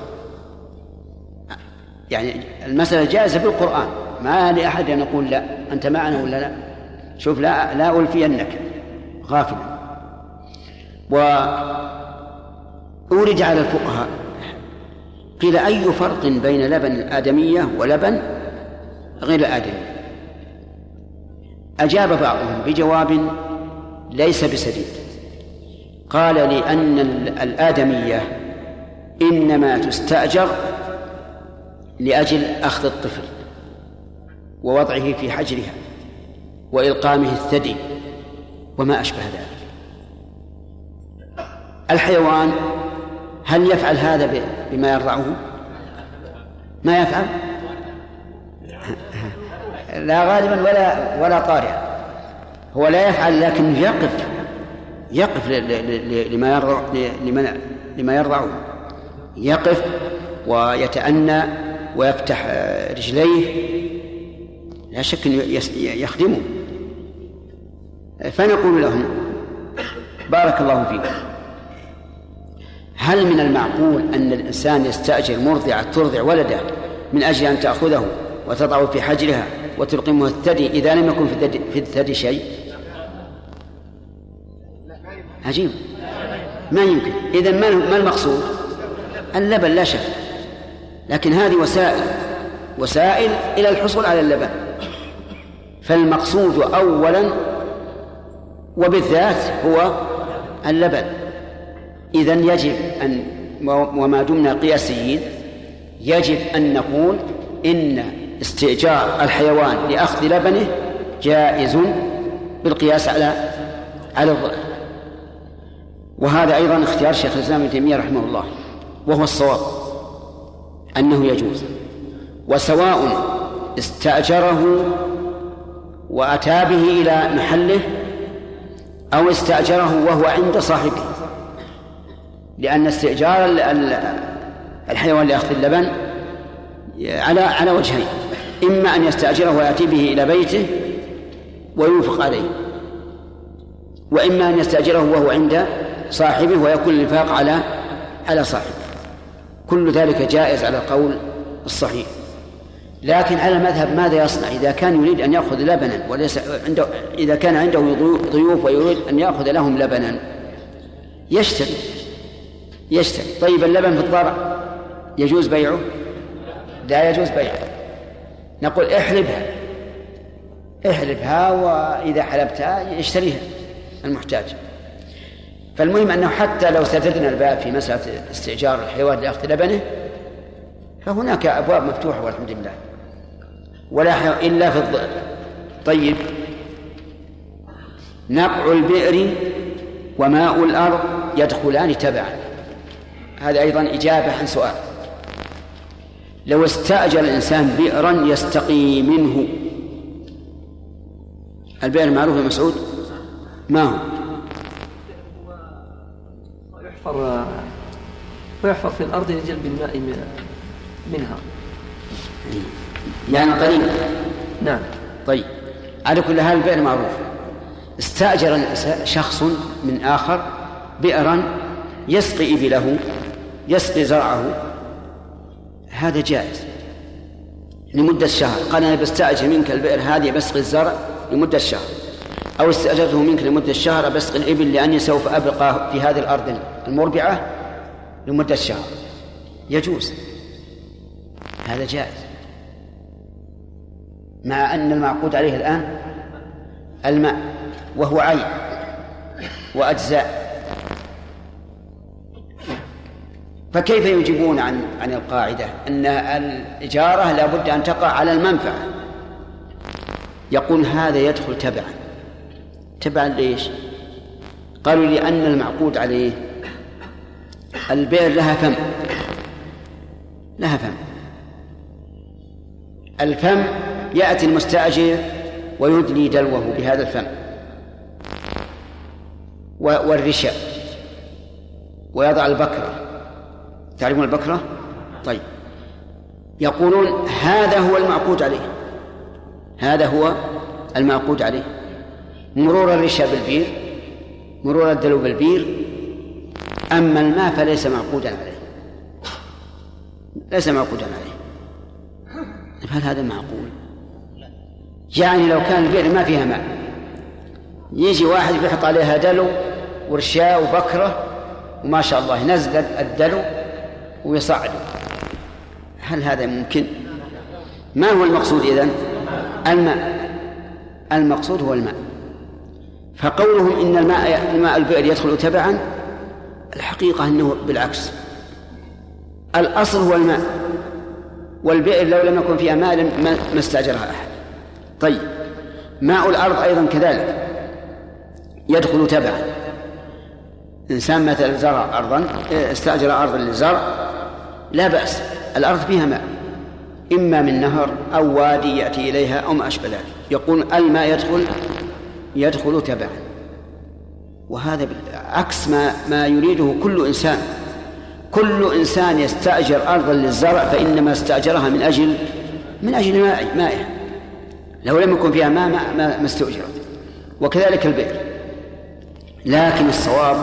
يعني المسألة جائزة بالقرآن ما لأحد أن يقول لا. أنت معنا ولا لا؟ شوف لا لا ألفينك. غافلا. وأورد على الفقهاء. قيل أي فرق بين لبن الآدمية ولبن غير الآدمي؟ أجاب بعضهم بجواب ليس بسديد. قال لأن الآدمية إنما تستأجر لأجل أخذ الطفل ووضعه في حجرها. وإلقامه الثدي وما أشبه ذلك. الحيوان هل يفعل هذا بما يرضعه؟ ما يفعل؟ لا غالبا ولا ولا طارئا. هو لا يفعل لكن يقف يقف لما يرضع لما يرضعه. يقف ويتأنى ويفتح رجليه. لا شك يخدمه. فنقول لهم بارك الله فيكم هل من المعقول أن الإنسان يستأجر مرضعة ترضع ولده من أجل أن تأخذه وتضعه في حجرها وتلقمه الثدي إذا لم يكن في الثدي شيء؟ عجيب. ما يمكن. إذا ما المقصود؟ اللبن لا شك. لكن هذه وسائل. وسائل إلى الحصول على اللبن. فالمقصود أولا وبالذات هو اللبن. إذا يجب أن وما دمنا قياسيين يجب أن نقول إن استئجار الحيوان لأخذ لبنه جائز بالقياس على على الظهر. وهذا أيضا اختيار شيخ الإسلام ابن تيمية رحمه الله وهو الصواب أنه يجوز. وسواء استأجره وأتى به إلى محله أو استأجره وهو عند صاحبه. لأن استئجار الحيوان لأخذ اللبن على على وجهين. إما أن يستأجره ويأتي به إلى بيته وينفق عليه. وإما أن يستأجره وهو عند صاحبه ويكون الإنفاق على على صاحبه. كل ذلك جائز على القول الصحيح. لكن على المذهب ماذا يصنع؟ إذا كان يريد أن يأخذ لبنا وليس عنده إذا كان عنده ضيوف ويريد أن يأخذ لهم لبنا يشتري. يشتري. طيب اللبن في الضرع يجوز بيعه؟ لا يجوز بيعه. نقول احلبها. احلبها وإذا حلبتها يشتريها المحتاج. فالمهم أنه حتى لو سددنا الباب في مسألة استئجار الحيوان لأخذ لبنه فهناك أبواب مفتوحة والحمد لله. ولا إلا في الضئر طيب. نقع البئر وماء الأرض يدخلان تبعا. هذا أيضا إجابة عن سؤال. لو استأجر الإنسان بئرا يستقي منه. البئر معروف يا مسعود؟ ما هو؟ ويحفر ويحفر في الأرض لجلب الماء منها. يعني قريب. نعم. طيب. على كل حال البئر معروف. استأجر شخص من آخر بئرا يسقي إبله يسقي زرعه. هذا جائز. لمدة شهر. قال أنا بستأجر منك البئر هذه بسقي الزرع لمدة شهر. أو استأجرته منك لمدة شهر بسقي الإبل لأني سوف أبقى في هذه الأرض المربعة لمدة شهر. يجوز. هذا جائز. مع أن المعقود عليه الآن الماء وهو عين وأجزاء. فكيف يجيبون عن عن القاعدة؟ أن الإجارة لا بد أن تقع على المنفعة. يقول هذا يدخل تبعا. تبعا ليش؟ قالوا لأن المعقود عليه البئر لها فم. لها فم. الفم يأتي المستأجر ويدلي دلوه بهذا الفم والرشا. ويضع البكرة. تعرفون البكرة؟ طيب. يقولون هذا هو المعقود عليه. هذا هو المعقود عليه. مرور الرشا بالبير مرور الدلو بالبير أما الماء فليس معقودا عليه. ليس معقودا عليه. هل هذا معقول؟ يعني لو كان البئر ما فيها ماء يجي واحد بيحط عليها دلو ورشاء وبكرة وما شاء الله ينزل الدلو ويصعد. هل هذا ممكن؟ ما هو المقصود إذن؟ الماء. المقصود هو الماء. فقولهم إن الماء الماء البئر يدخل تبعا الحقيقة أنه بالعكس. الأصل هو الماء والبئر لو لم يكن فيها ماء ما استأجرها أحد. طيب. ماء الأرض أيضا كذلك. يدخل تبعا. إنسان مثلا زرع أرضا استأجر أرضا للزرع لا بأس. الأرض فيها ماء. إما من نهر أو وادي يأتي إليها أو ما أشبه ذلك. يقول الماء يدخل يدخل تبعا. وهذا عكس ما ما يريده كل إنسان. كل إنسان يستأجر أرضا للزرع فإنما استأجرها من أجل من أجل مائها لو لم يكن فيها ما, ما, ما استؤجرت. وكذلك البئر. لكن الصواب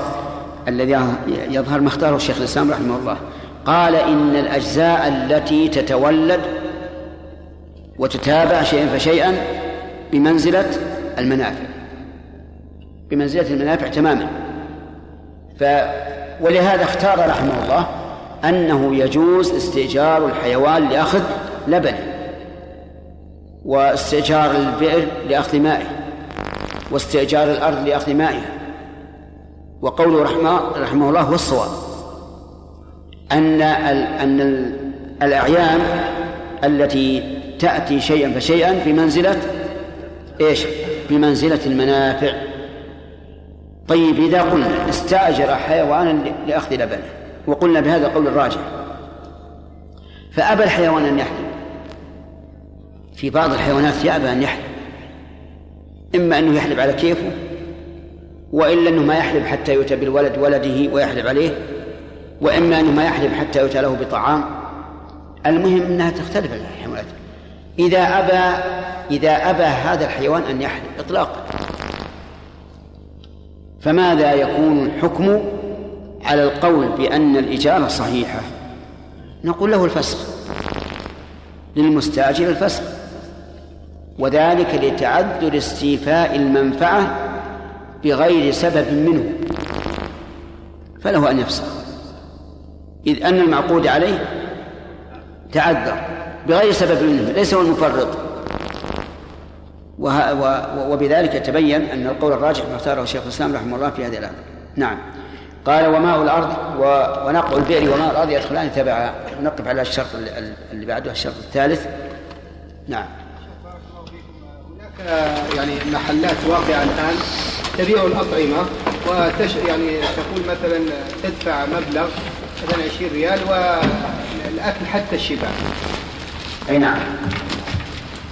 الذي يظهر ما اختاره الشيخ الإسلام رحمه الله. قال إن الأجزاء التي تتولد وتتابع شيئا فشيئا بمنزلة المنافع. بمنزلة المنافع تماما. ف ولهذا اختار رحمه الله أنه يجوز استئجار الحيوان لأخذ لبنه واستئجار البئر لأخذ مائه واستئجار الأرض لأخذ مائها وقوله رحمه, رحمه الله هو الصواب أن أن الأعيان التي تأتي شيئا فشيئا بمنزلة إيش؟ بمنزلة المنافع. طيب إذا قلنا استأجر حيوانا لأخذ لبنه وقلنا بهذا القول الراجح فأبى الحيوان أن يحلب في بعض الحيوانات يأبى أن يحلب. إما أنه يحلب على كيفه وإلا أنه ما يحلب حتى يؤتى بالولد ولده ويحلب عليه وإما أنه ما يحلب حتى يؤتى له بطعام. المهم أنها تختلف الحيوانات. إذا أبى إذا أبى هذا الحيوان أن يحلب إطلاقا. فماذا يكون الحكم على القول بأن الإجارة صحيحة؟ نقول له الفسخ. للمستأجر الفسخ. وذلك لتعذر استيفاء المنفعة بغير سبب منه فله أن يفسخ. إذ أن المعقود عليه تعذر بغير سبب منه ليس هو المفرط. وبذلك يتبين أن القول الراجح ما اختاره شيخ الإسلام رحمه الله في هذه الآية. نعم. قال وماء الأرض؟ ونقع البئر وماء الأرض يدخلان تبعا. نقف على الشرط اللي بعده الشرط الثالث. نعم. يعني محلات واقعة الآن تبيع الأطعمة وتش يعني تقول مثلا تدفع مبلغ مثلا 20 ريال والأكل حتى الشبع أي نعم.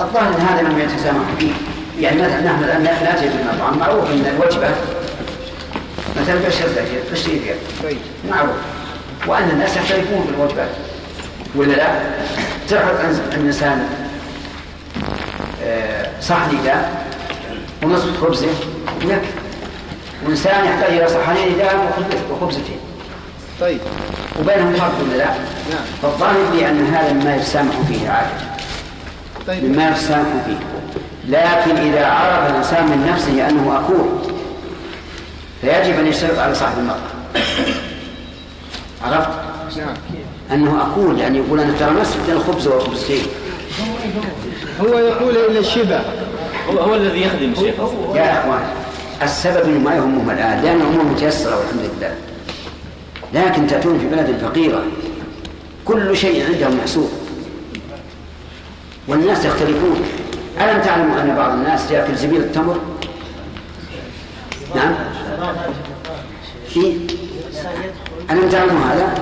الظاهر أن هذا لم يتسامح. فيه يعني مثلا نحن الآن لا تجد المطعم معروف أن الوجبة مثلا ب 10 ريال 20 ريال. طيب. معروف. وأن الناس يختلفون في الوجبات ولا لا؟ تحط الإنسان صحن داء ونصف خبزه يكفي وإنسان يحتاج إلى صحنين داء وخبزتين طيب. وبينهم فرق ولا لا؟ نعم. فالظاهر لي أن هذا مما يتسامح فيه عادة طيب. مما يتسامح فيه. لكن إذا عرف الإنسان من نفسه أنه أكول فيجب أن يشترط على صاحب المطعم. عرفت؟ نعم. أنه أكول يعني يقول أنا ترى مسجد الخبز والخبزتين هو يقول إلى الشبع هو, هو الذي يخدم الشيخ. يا إخوان السبب ما يهمهم الآن لأن الأمور متيسرة والحمد لله. لكن تأتون في بلد فقيرة كل شيء عندهم محسوب. والناس يختلفون. ألم تعلموا أن بعض الناس يأكل زبيب التمر؟ نعم. إيه؟ ألم تعلموا هذا؟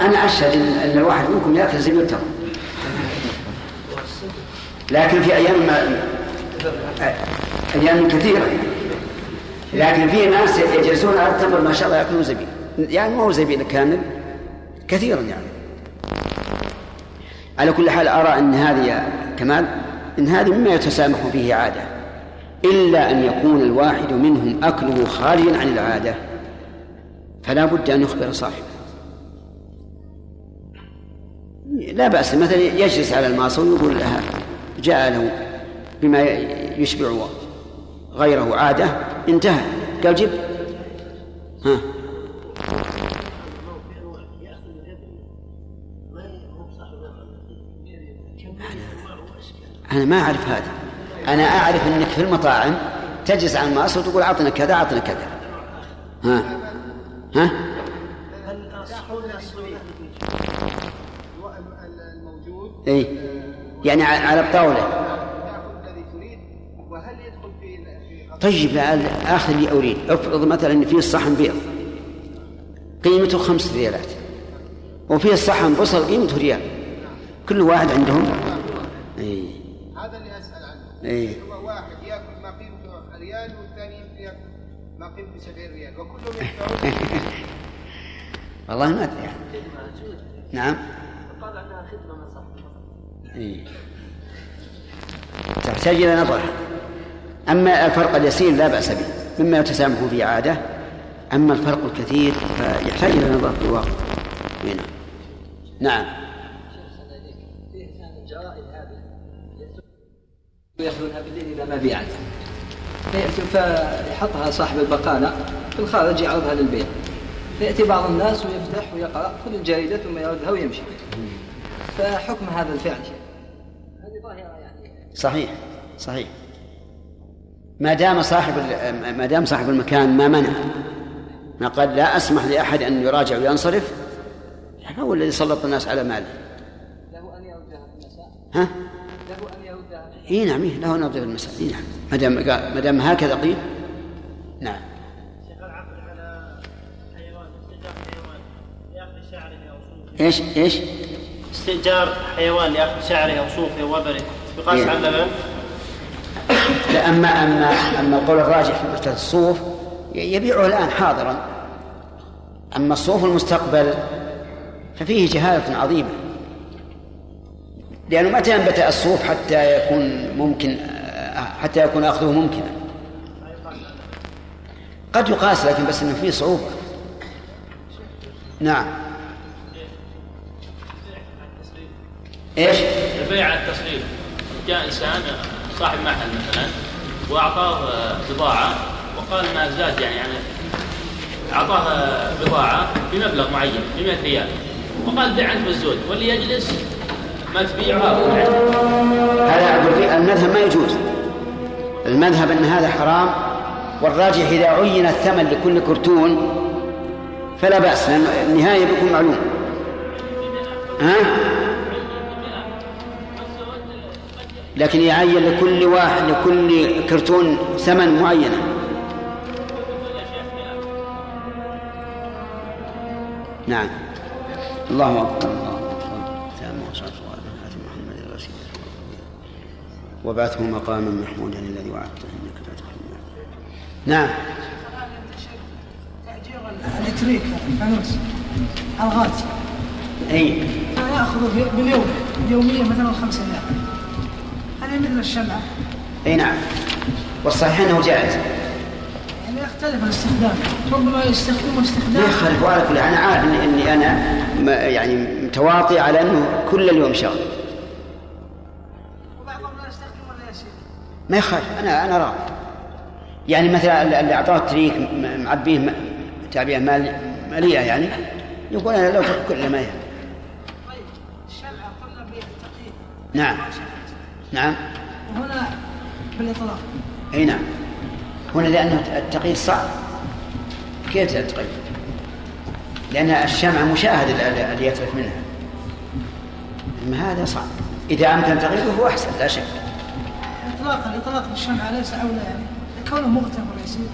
أنا أشهد أن الواحد منكم يأكل زبيب التمر. لكن في أيام ما أيام كثيرة. لكن في ناس يجلسون على التمر ما شاء الله يأكلون زبيب. يعني ما هو زبيب كامل كثيرا يعني. على كل حال أرى أن هذه يا كمال إن هذه مما يتسامح فيه عادة. إلا أن يكون الواحد منهم أكله خارجا عن العادة فلا بد أن يخبر صاحبه. لا بأس مثلا يجلس على الماصة ويقول لها جاء له بما يشبع غيره عادة انتهى. قال جب ها. أنا ما أعرف هذا. أنا أعرف أنك في المطاعم تجلس على الماس وتقول أعطنا كذا أعطنا كذا. ها. ها. اي يعني على الطاولة طيب آخر اللي أريد افرض مثلا أن فيه الصحن بيض قيمته خمس ريالات وفيه الصحن بصل قيمته ريال كل واحد عندهم؟ اي هذا اللي أسأل عنه. اي هو واحد يأكل ما قيمته ريال والثاني يأكل ما قيمته 70 ريال وكلهم يدفعون. والله ما أدري يعني. نعم. إي. تحتاج إلى نظر أما الفرق اليسير لا بأس به مما يتسامح فيه عادة. أما الفرق الكثير فيحتاج إلى نظر في الواقع. نعم. نعم. ويأخذونها بالليل إذا ما بيعت. فيأتي فيحطها صاحب البقالة في الخارج يعرضها للبيع. فيأتي بعض الناس ويفتح ويقرأ خذ الجريدة ثم يردها ويمشي. فحكم هذا الفعل. صحيح صحيح. ما دام صاحب ما دام صاحب المكان ما منع ما قال لا أسمح لأحد أن يراجع وينصرف يعني هو الذي سلط الناس على ماله؟ له أن يردها في المساء؟ ها؟ له أن يردها إي نعم إيه، له أن يردها في المساء إي نعم. ما دام ما دام هكذا قيل نعم. إيش؟ إيش؟ استئجار حيوان لأخذ شعره أو صوفه وبره. يقاس إيه. على اللبن لا أما أما أما القول الراجح في الصوف يبيعه الآن حاضرا. أما الصوف المستقبل ففيه جهالة عظيمة. لأنه متى ينبت الصوف حتى يكون ممكن حتى يكون أخذه ممكنا؟ قد يقاس لكن بس إنه فيه صعوبة. نعم. إيش؟ البيع على التصريف جاء إنسان صاحب محل مثلا وأعطاه بضاعة وقال ما زاد يعني يعني أعطاه بضاعة بمبلغ معين ب 100 ريال. وقال بيع انت بالزود واللي يجلس ما تبيع هذا أقول فيه المذهب ما يجوز. المذهب أن هذا حرام والراجح إذا عين الثمن لكل كرتون فلا بأس لأن النهاية بيكون معلوم. ها؟ لكن يعين لكل واحد لكل كرتون ثمن معينة. نعم. الله أكبر الله وبعثه مقاما محمودا الذي وعدته إنك لا تخلف نعم. الاتريك الفانوس الغاز. أي. يأخذ باليوم يوميا مثلا خمسة ريال. هذه مثل الشمعة. أي نعم. والصحيح أنه جائز. يعني يختلف الاستخدام. ربما يستخدمه استخدام. ما يخالف على كل أنا عارف اني, إني أنا يعني متواطي على أنه كل اليوم شغل ما يخالف. أنا أنا راضي. يعني مثلا اللي أعطاه التريك معبيه تعبئه مال مالية يعني يقول أنا لو كل ما يهم. نعم. نعم. وهنا بالإطلاق. أي نعم. هنا لأن التقييد صعب. كيف تقيد؟ لأن الشمعة مشاهد اللي يتلف منها. اما هذا صعب. إذا أمكن تقييده هو أحسن لا شك. الاطلاق الإطلاق بالشمعة ليس أولى يعني. كونه مغتفر يصير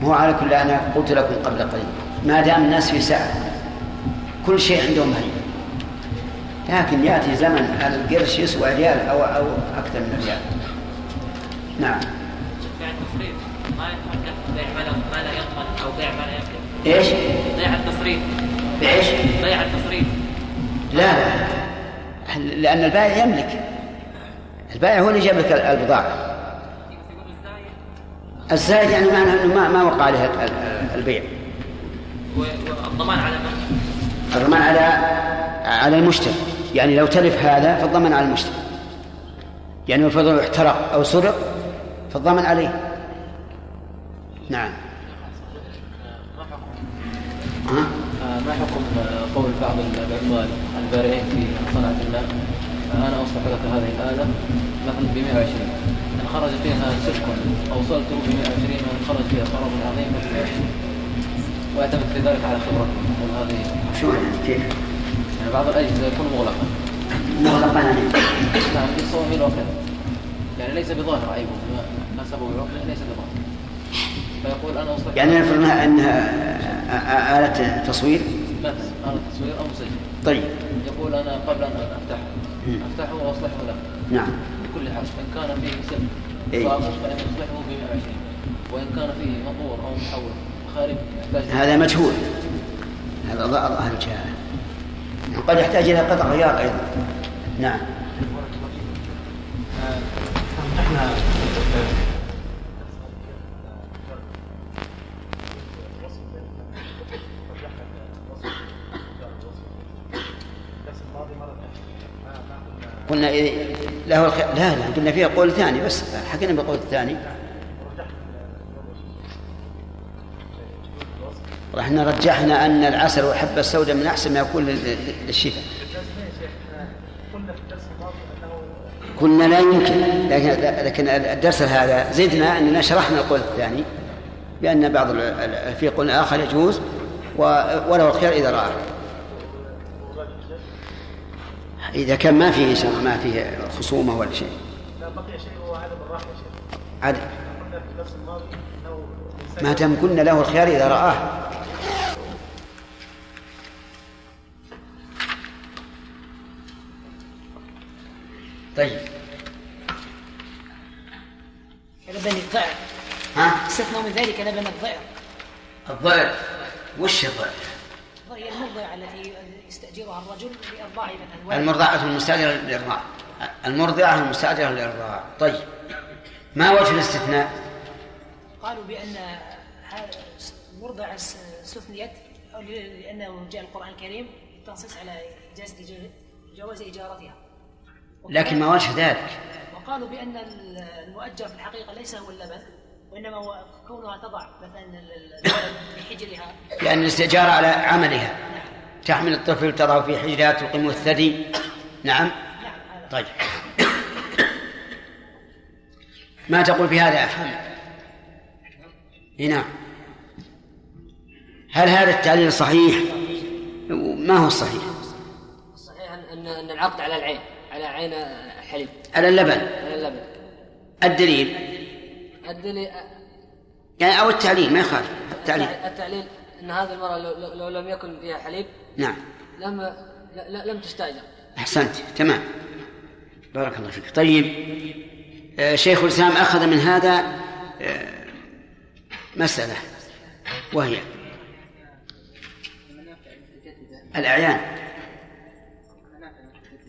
مو على كل أنا قلت لكم قبل قليل. ما دام الناس في سعه كل شيء عندهم هين لكن يأتي زمن القرش يسوى ريال أو أو أكثر من ريال. نعم. بيع التصريف. ما يتحقق بيع ما لا يضمن أو بيع ما لا يملك إيش؟ بيع التصريف. بايش؟ بيع التصريف. لا لا لأن البائع يملك. البائع هو اللي جاب لك البضاعة. الزائد يعني معناه إنه ما ما وقع عليه البيع. والضمان على من؟ الضمان على على المشتري. يعني لو تلف هذا فالضمان على المشتري يعني لو فرض احترق أو سرق فالضمان عليه. نعم. ما حكم قول بعض العمال البارعين في صنعة الماء؟ أنا أصلح لك هذه الآلة مثلا ب 120 إن خرج فيها سلك أوصلته ب 120 وإن خرج فيها خراب عظيم ب 120 ويعتمد في ذلك على يقول هذه شو كيف؟ يعني بعض الأجهزة يكون مغلقا مغلقا يعني نعم بالصواميل وكذا يعني ليس بظاهر عيبه ما سبب العقل ليس بظاهر. فيقول أنا أصلح يعني نفرض انها أنها آلة تصوير؟ مثلا آلة تصوير أو مسجل طيب. يقول أنا قبل أن أفتحه. أفتحه وأصلحه له. نعم. بكل حال إن كان فيه سلك إيه. فأصلح أن يصلحه ب 120 وإن كان فيه مطور أو محول خارج هذا مجهول. هذا ظاهر الجهاله قد يحتاج إلى قطع غيار أيضا. نعم. إحنا قلنا إيه له لا لا قلنا فيها قول ثاني بس حكينا بالقول الثاني. إحنا رجحنا أن العسل والحبه السوداء من أحسن ما يكون للشفاء. قلنا لا يمكن لكن لكن الدرس هذا زدنا أننا شرحنا القول الثاني بأن بعض في قول اخر يجوز وله الخير إذا راه إذا كان ما فيه شر ما فيه خصومة ولا شيء. لا بقي شيء هو عدم الراحه عدم ما دام قلنا له الخيار إذا رآه. طيب. لبن الضعر ها؟ استثنوا من ذلك لبن الضعر الضعر وش الضعر؟ هي المرضعة التي يستأجرها الرجل لإرضاع مثلا المرضعة المستأجرة للإرضاع. المرضعة المستأجرة للإرضاع. طيب. ما وجه الاستثناء؟ قالوا بأن المرضعة استثنيت لأنه جاء القرآن الكريم التنصيص على جواز إجارتها. لكن ما وجه ذلك؟ وقالوا بأن المؤجر في الحقيقة ليس هو اللبن وإنما هو كونها تضع مثلا الولد في حجرها. لأن الاستئجار على عملها. تحمل الطفل تضع في حجرها تلقم الثدي. نعم؟ طيب. ما تقول في هذا يا محمد نعم هل هذا التعليل صحيح؟ ما هو الصحيح؟ الصحيح أن أن العقد على العين. على عين حليب. على اللبن. على اللبن. الدليل. الدليل يعني أو التعليل ما يخالف. التعليل. التعليل أن هذه المرأة لو, لو لم يكن فيها حليب نعم. لم لم تستأجر. أحسنت. تمام. بارك الله فيك. طيب آه شيخ الإسلام أخذ من هذا آه مسألة وهي الأعيان.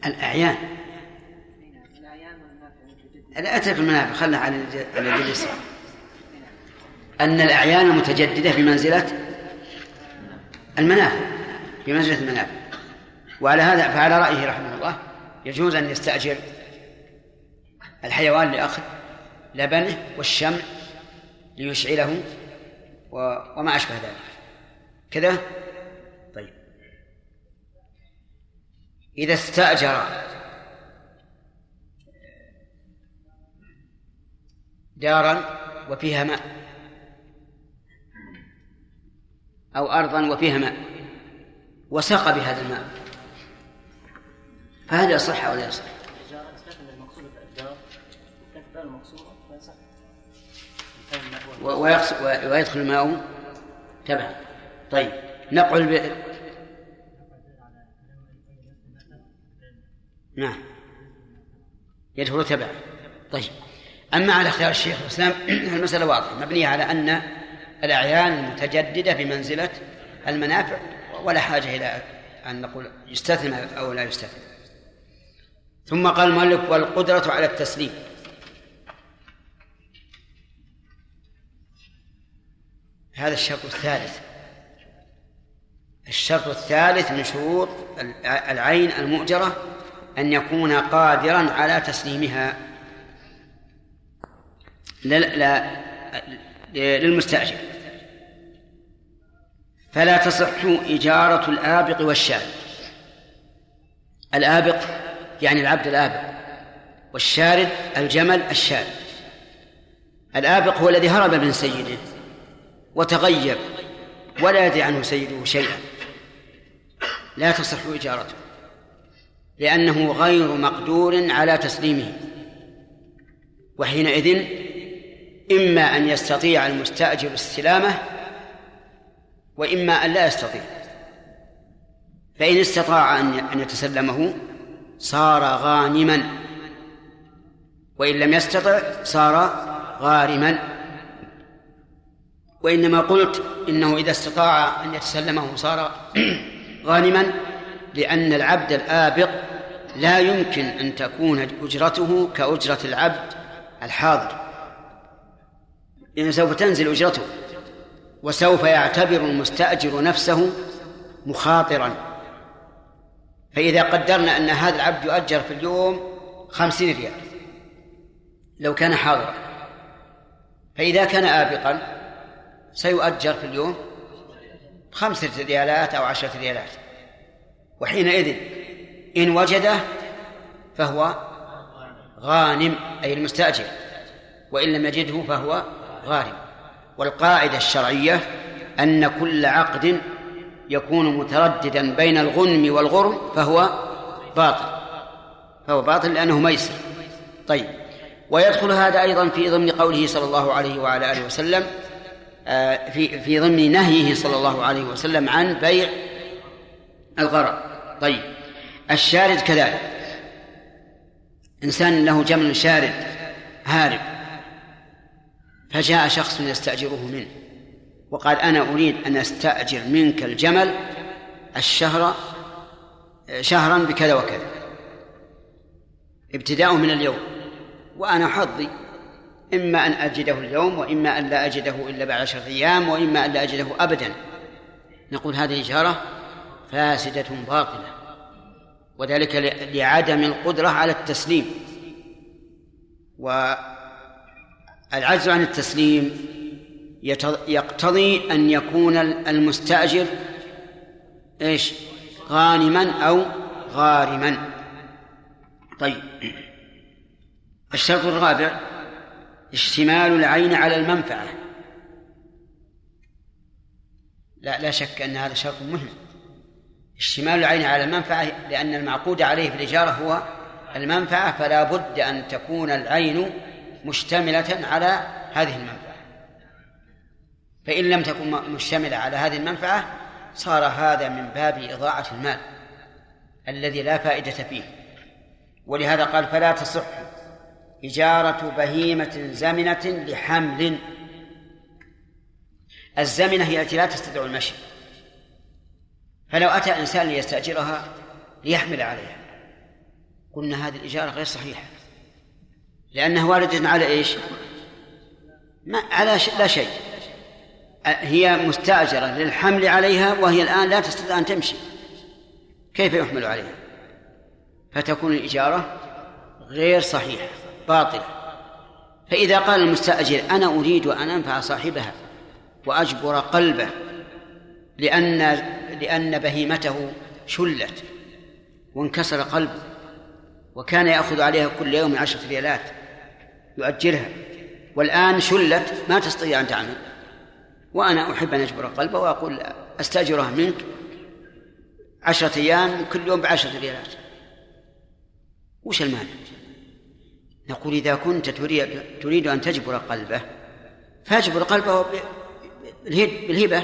الأعيان. لا أترك المنافع خلها على الجليس أن الأعيان المتجددة بمنزلة المنافع بمنزلة المنافع. وعلى هذا فعلى رأيه رحمه الله يجوز أن يستأجر الحيوان لأخذ لبنه والشمع ليشعله وما أشبه ذلك. كذا؟ طيب. إذا استأجر دارا وفيها ماء. أو أرضا وفيها ماء. وسقى بهذا الماء. فهل يصح أو لا يصح؟ ويدخل الماء تبعا. طيب. نقل ب... نعم. يدخل تبعا. طيب. أما على اختيار الشيخ الإسلام المسألة واضحة. مبنية على أن الأعيان المتجددة بمنزلة المنافع ولا حاجة إلى أن نقول يستثنى أو لا يستثنى. ثم قال المؤلف والقدرة على التسليم. هذا الشرط الثالث. الشرط الثالث من شروط العين المؤجرة أن يكون قادرا على تسليمها. لا, لا للمستأجر. فلا تصح إجارة الآبق والشارد الآبق يعني العبد الآبق والشارد الجمل الشارد. الآبق هو الذي هرب من سيده وتغيب ولا يدري عنه سيده شيئا. لا تصح إجارته لأنه غير مقدور على تسليمه. وحينئذ إما أن يستطيع المستأجر استلامه وإما أن لا يستطيع. فإن استطاع أن يتسلمه صار غانما. وإن لم يستطع صار غارما. وإنما قلت إنه إذا استطاع أن يتسلمه صار غانما لأن العبد الآبق لا يمكن أن تكون أجرته كأجرة العبد الحاضر. لأنه سوف تنزل أجرته. وسوف يعتبر المستأجر نفسه مخاطرا. فإذا قدرنا أن هذا العبد يؤجر في اليوم خمسين ريال لو كان حاضرا. فإذا كان آبقا سيؤجر في اليوم خمسة ريالات أو عشرة ريالات. وحينئذ إن وجده فهو غانم أي المستأجر. وإن لم يجده فهو غارم. والقاعدة الشرعية أن كل عقد يكون مترددا بين الغنم والغرم فهو باطل. فهو باطل لأنه ميسر. طيب. ويدخل هذا أيضا في ضمن قوله صلى الله عليه وعلى آله وسلم آه، في في ضمن نهيه صلى الله عليه وسلم عن بيع الغرر. طيب. الشارد كذلك. إنسان له جمل شارد هارب. فجاء شخص يستأجره منه وقال أنا أريد أن أستأجر منك الجمل الشهر شهرا بكذا وكذا. ابتداء من اليوم وأنا حظي إما أن أجده اليوم وإما أن لا أجده إلا بعد عشرة أيام وإما أن لا أجده أبدا. نقول هذه إشارة فاسدة باطلة وذلك لعدم القدرة على التسليم. والعجز عن التسليم يقتضي أن يكون المستأجر إيش؟ غانما أو غارما. طيب. الشرط الرابع اشتمال العين على المنفعة. لا لا شك أن هذا شرط مهم. اشتمال العين على المنفعة لأن المعقود عليه في الإجارة هو المنفعة فلا بد أن تكون العين مشتملة على هذه المنفعة. فإن لم تكن مشتملة على هذه المنفعة صار هذا من باب إضاعة المال الذي لا فائدة فيه. ولهذا قال فلا تصح إجارة بهيمة زمنة لحمل. الزمنة هي التي لا تستطيع المشي. فلو أتى إنسان ليستأجرها ليحمل عليها قلنا هذه الإجارة غير صحيحة. لأنها واردة على إيش؟ ما على لا شيء. هي مستأجرة للحمل عليها وهي الآن لا تستطيع أن تمشي. كيف يحمل عليها؟ فتكون الإجارة غير صحيحة باطلة. فإذا قال المستأجر أنا أريد أن أنفع صاحبها وأجبر قلبه لأن لأن بهيمته شلت وانكسر قلبه وكان يأخذ عليها كل يوم عشرة ريالات. يؤجرها والآن شلت ما تستطيع أن تعمل. وأنا أحب أن أجبر قلبه وأقول أستأجرها منك عشرة أيام كل يوم بعشرة ريالات. وش المانع؟ نقول إذا كنت تريد, تريد أن تجبر قلبه فاجبر قلبه بالهبة.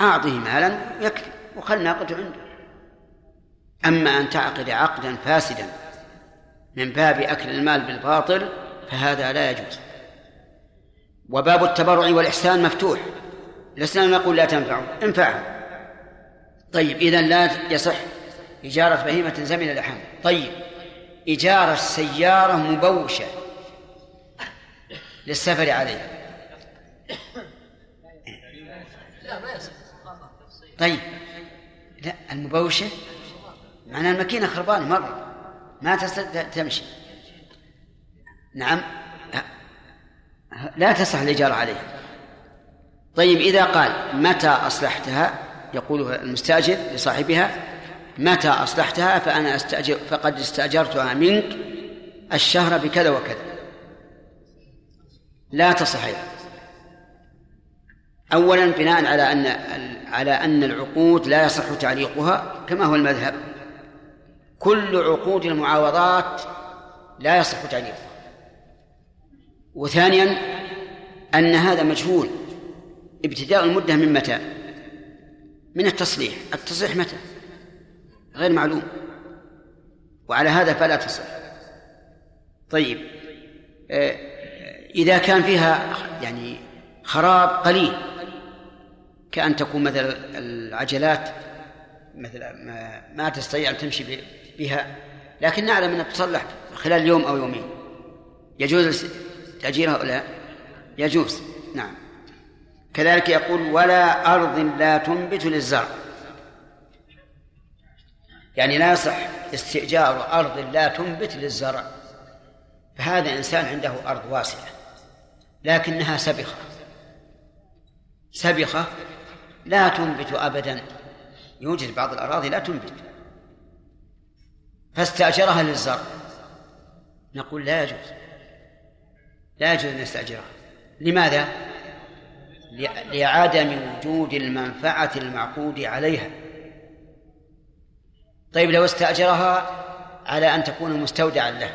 أعطه مالا يكفي وخل ناقته عنده. أما أن تعقد عقدا فاسدا من باب أكل المال بالباطل فهذا لا يجوز. وباب التبرع والإحسان مفتوح. لسنا نقول لا تنفعه. انفعه. طيب إذا لا يصح إجارة بهيمة زمن لحم طيب إجارة سيارة مبوشة للسفر عليها. طيب لا المبوشة معناها الماكينة خربانة مرة. ما تستطيع تمشي. نعم. لا تصح الإجارة عليها طيب إذا قال متى أصلحتها؟ يقول المستأجر لصاحبها متى أصلحتها؟ فأنا أستأجر فقد استأجرتها منك الشهر بكذا وكذا. لا تصح أولا بناء على أن على أن العقود لا يصح تعليقها كما هو المذهب. كل عقود المعاوضات لا يصح تعليقها. وثانيا أن هذا مجهول. ابتداء المدة من متى؟ من التصليح. التصليح متى؟ غير معلوم. وعلى هذا فلا تصح طيب آه، إذا كان فيها يعني خراب قليل كأن تكون مثل العجلات مثل ما, تستطيع أن تمشي بها لكن نعلم أنها تصلح خلال يوم أو يومين. يجوز تأجيرها أو لا يجوز. نعم. كذلك يقول ولا أرض لا تنبت للزرع. يعني لا يصح استئجار أرض لا تنبت للزرع. فهذا إنسان عنده أرض واسعة لكنها سبخة. سبخة لا تنبت أبدا. يوجد بعض الأراضي لا تنبت. فاستأجرها للزرع. نقول لا يجوز. لا يجوز أن يستأجرها لماذا؟ لعدم وجود المنفعة المعقود عليها. طيب لو استأجرها على أن تكون مستودعا له.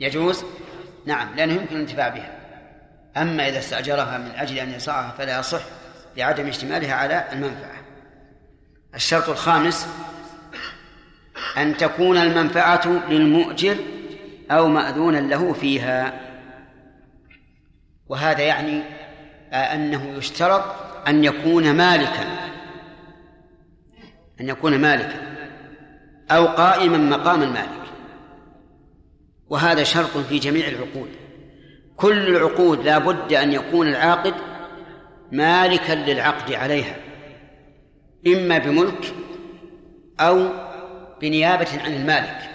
يجوز؟ نعم لأنه يمكن الانتفاع بها. أما إذا استأجرها من أجل أن يصعها فلا يصح لعدم اشتمالها على المنفعة. الشرط الخامس أن تكون المنفعة للمؤجر أو مأذونا له فيها. وهذا يعني أنه يشترط أن يكون مالكا أن يكون مالكا أو قائما مقام المالك. وهذا شرط في جميع العقود. كل العقود لا بد أن يكون العاقد مالكا للعقد عليها إما بملك أو بنيابة عن المالك.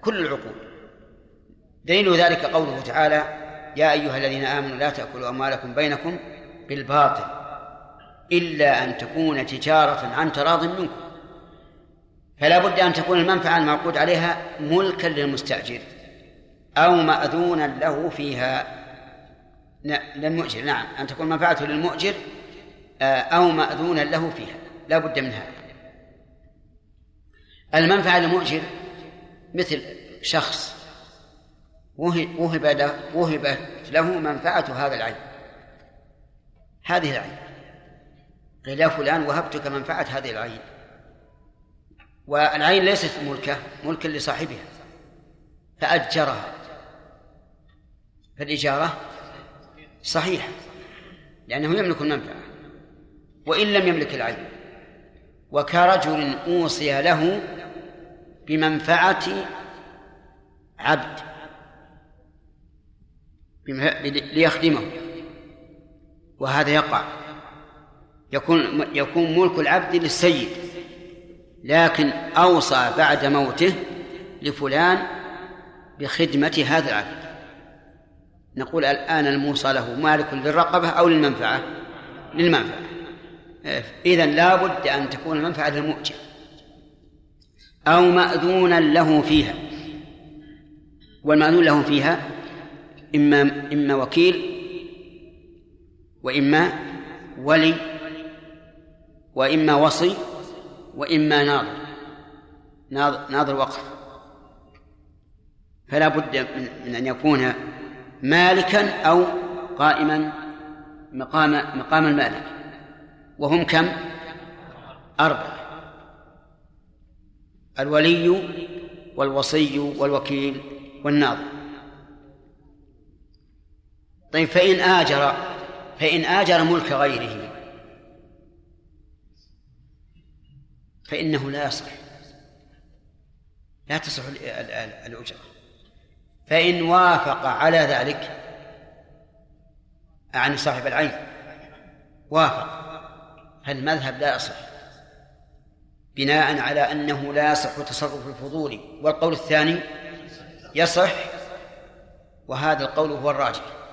كل العقود. دليل ذلك قوله تعالى يا أيها الذين آمنوا لا تأكلوا أموالكم بينكم بالباطل إلا أن تكون تجارة عن تراض منكم. فلا بد أن تكون المنفعة المعقود عليها ملكا للمستأجر أو مأذونا له فيها. للمؤجر نعم. أن تكون منفعته للمؤجر آه، أو مأذونا له فيها. لا بد من هذا. المنفعة للمؤجر مثل شخص وهب وهبت له منفعة هذا العين. هذه العين. قيل يا فلان وهبتك منفعة هذه العين. والعين ليست ملكة ملكا لصاحبها. فأجرها. فالإجارة صحيحة لأنه يملك المنفعة وإن لم يملك العين. وكرجل أوصي له بمنفعة عبد. ليخدمه. وهذا يقع. يكون يكون ملك العبد للسيد لكن أوصى بعد موته لفلان بخدمة هذا العبد. نقول الآن الموصى له مالك للرقبة أو للمنفعة؟ للمنفعة. إذا لا بد أن تكون المنفعة للمؤجر. أو مأذونا له فيها. والمأذون له فيها إما إما وكيل وإما ولي وإما وصي وإما ناظر. ناظر وقف. فلا بد من أن يكون مالكا أو قائما مقام مقام المالك. وهم كم؟ أربعة. الولي والوصي والوكيل والناظر. طيب فإن آجر فإن آجر ملك غيره فإنه لا يصح لا تصح الأجرة فإن وافق على ذلك عن صاحب العين وافق. فالمذهب لا يصح بناء على أنه لا يصح تصرف الفضول. والقول الثاني يصح وهذا القول هو الراجح.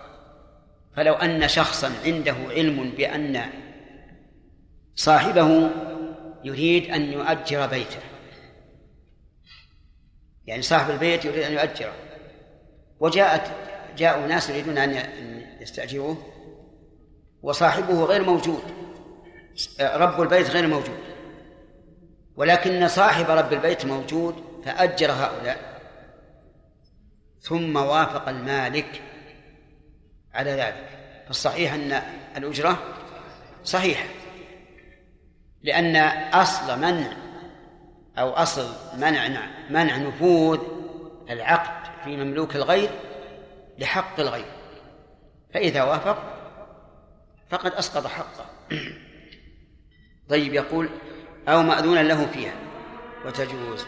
فلو أن شخصا عنده علم بأن صاحبه يريد أن يؤجر بيته. يعني صاحب البيت يريد أن يؤجره. وجاءت جاءوا ناس يريدون أن يستأجروه وصاحبه غير موجود. رب البيت غير موجود. ولكن صاحب رب البيت موجود فأجر هؤلاء. ثم وافق المالك على ذلك. فالصحيح أن الأجرة صحيحة. لأن أصل منع أو أصل منع منع نفوذ العقد في مملوك الغير لحق الغير. فإذا وافق فقد أسقط حقه. طيب يقول أو مأذونا له فيها وتجوز.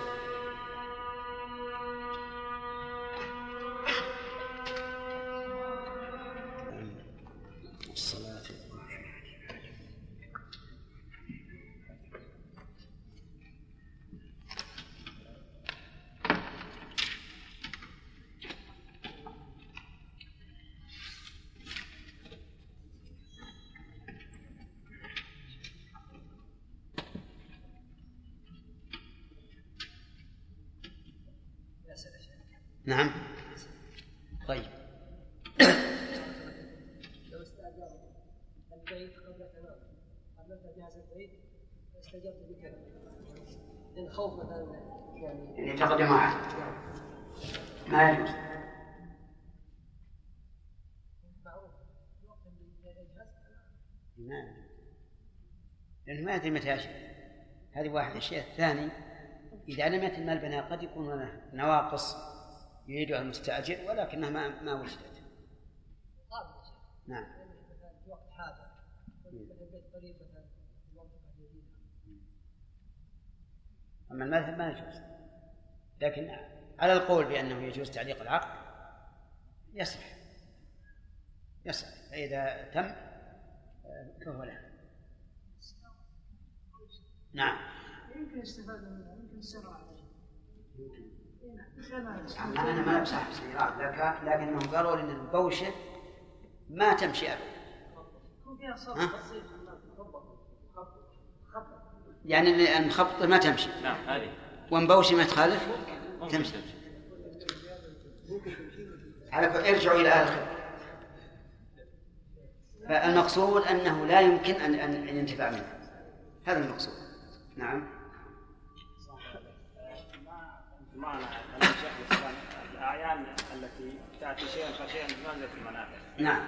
نعم. طيب. لو البيت قبل تمام قبل البيت بكذا. من خوف مثلا يعني واحد ما يجوز. نعم لأنه ما يدري متى يشاء هذه واحد الشيء الثاني إذا لم يتم البناء قد يكون نواقص يريدها المستأجر ولكنها ما ما وجدت. نعم. وقت حاجة أما المذهب ما يجوز. لكن على القول بأنه يجوز تعليق العقد يصح. يصح. فإذا تم فهو له. نعم. يمكن الاستفادة منها يمكن السر عليه أنا ما بصح سيارات لكن لكنهم قالوا إن البوشة ما تمشي أبدا. يعني المخبطة ما تمشي. نعم هذه. ومبوشة ما تخالف تمشي. على ارجعوا إلى الخبرة فالمقصود أنه لا يمكن أن أن ينتفع منه. هذا المقصود. نعم. معنى الأعيان التي تأتي شيئا فشيئا بمنزلة المنافع نعم.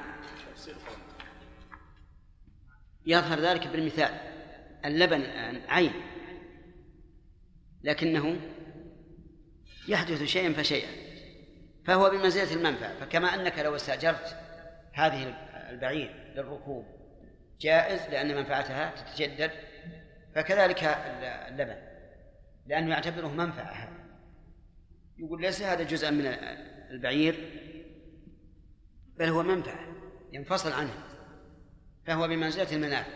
يظهر ذلك بالمثال. اللبن الآن عين. لكنه يحدث شيئا فشيئا. فهو بمنزلة المنفعة فكما أنك لو استأجرت هذه البعير للركوب جائز لأن منفعتها تتجدد. فكذلك اللبن لأنه يعتبره منفعة هذا يقول ليس هذا جزءا من البعير بل هو منفعة ينفصل عنه فهو بمنزلة المنافع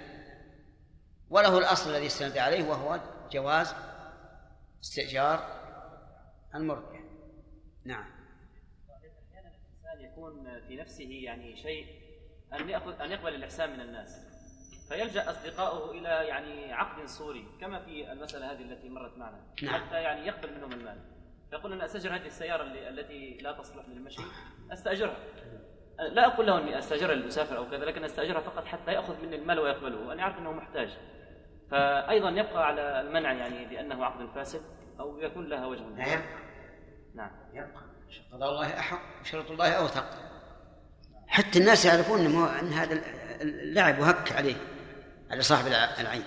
وله الأصل الذي استند عليه وهو جواز استئجار المرضع نعم. أحيانا الإنسان يكون في نفسه يعني شيء أن يأخذ أن يقبل الإحسان من الناس. فيلجأ أصدقاؤه إلى يعني عقد صوري كما في المسألة هذه التي مرت معنا. نعم. حتى يعني يقبل منهم المال. فيقول أنا أستأجر هذه السيارة اللي التي لا تصلح للمشي أستأجرها. لا أقول له أني أستأجرها للمسافر أو كذا لكن أستأجرها فقط حتى يأخذ مني المال ويقبله وأنا أعرف أنه محتاج. فأيضا يبقى على المنع يعني لأنه عقد فاسد أو يكون لها وجه. لا يبقى. نعم. يبقى. قضاء الله أحق وشرط الله أوثق. حتى الناس يعرفون أن هذا اللعب وهك عليه على صاحب العين.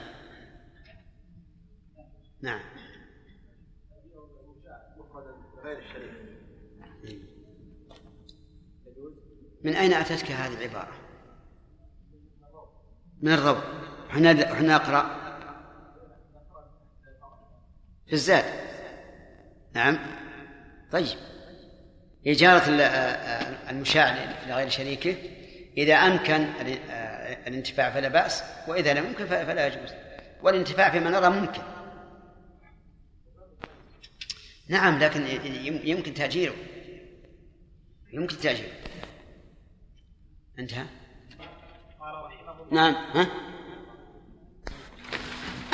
نعم. من أين أتتك هذه العبارة؟ من الروض. إحنا إحنا نقرأ في الزاد. نعم. طيب. إجارة المشاع لغير شريكه. إذا أمكن الانتفاع فلا بأس وإذا لم يمكن فلا يجوز. والانتفاع فيما نرى ممكن. نعم لكن يمكن تأجيره. يمكن تأجيره. انتهى؟ نعم ها؟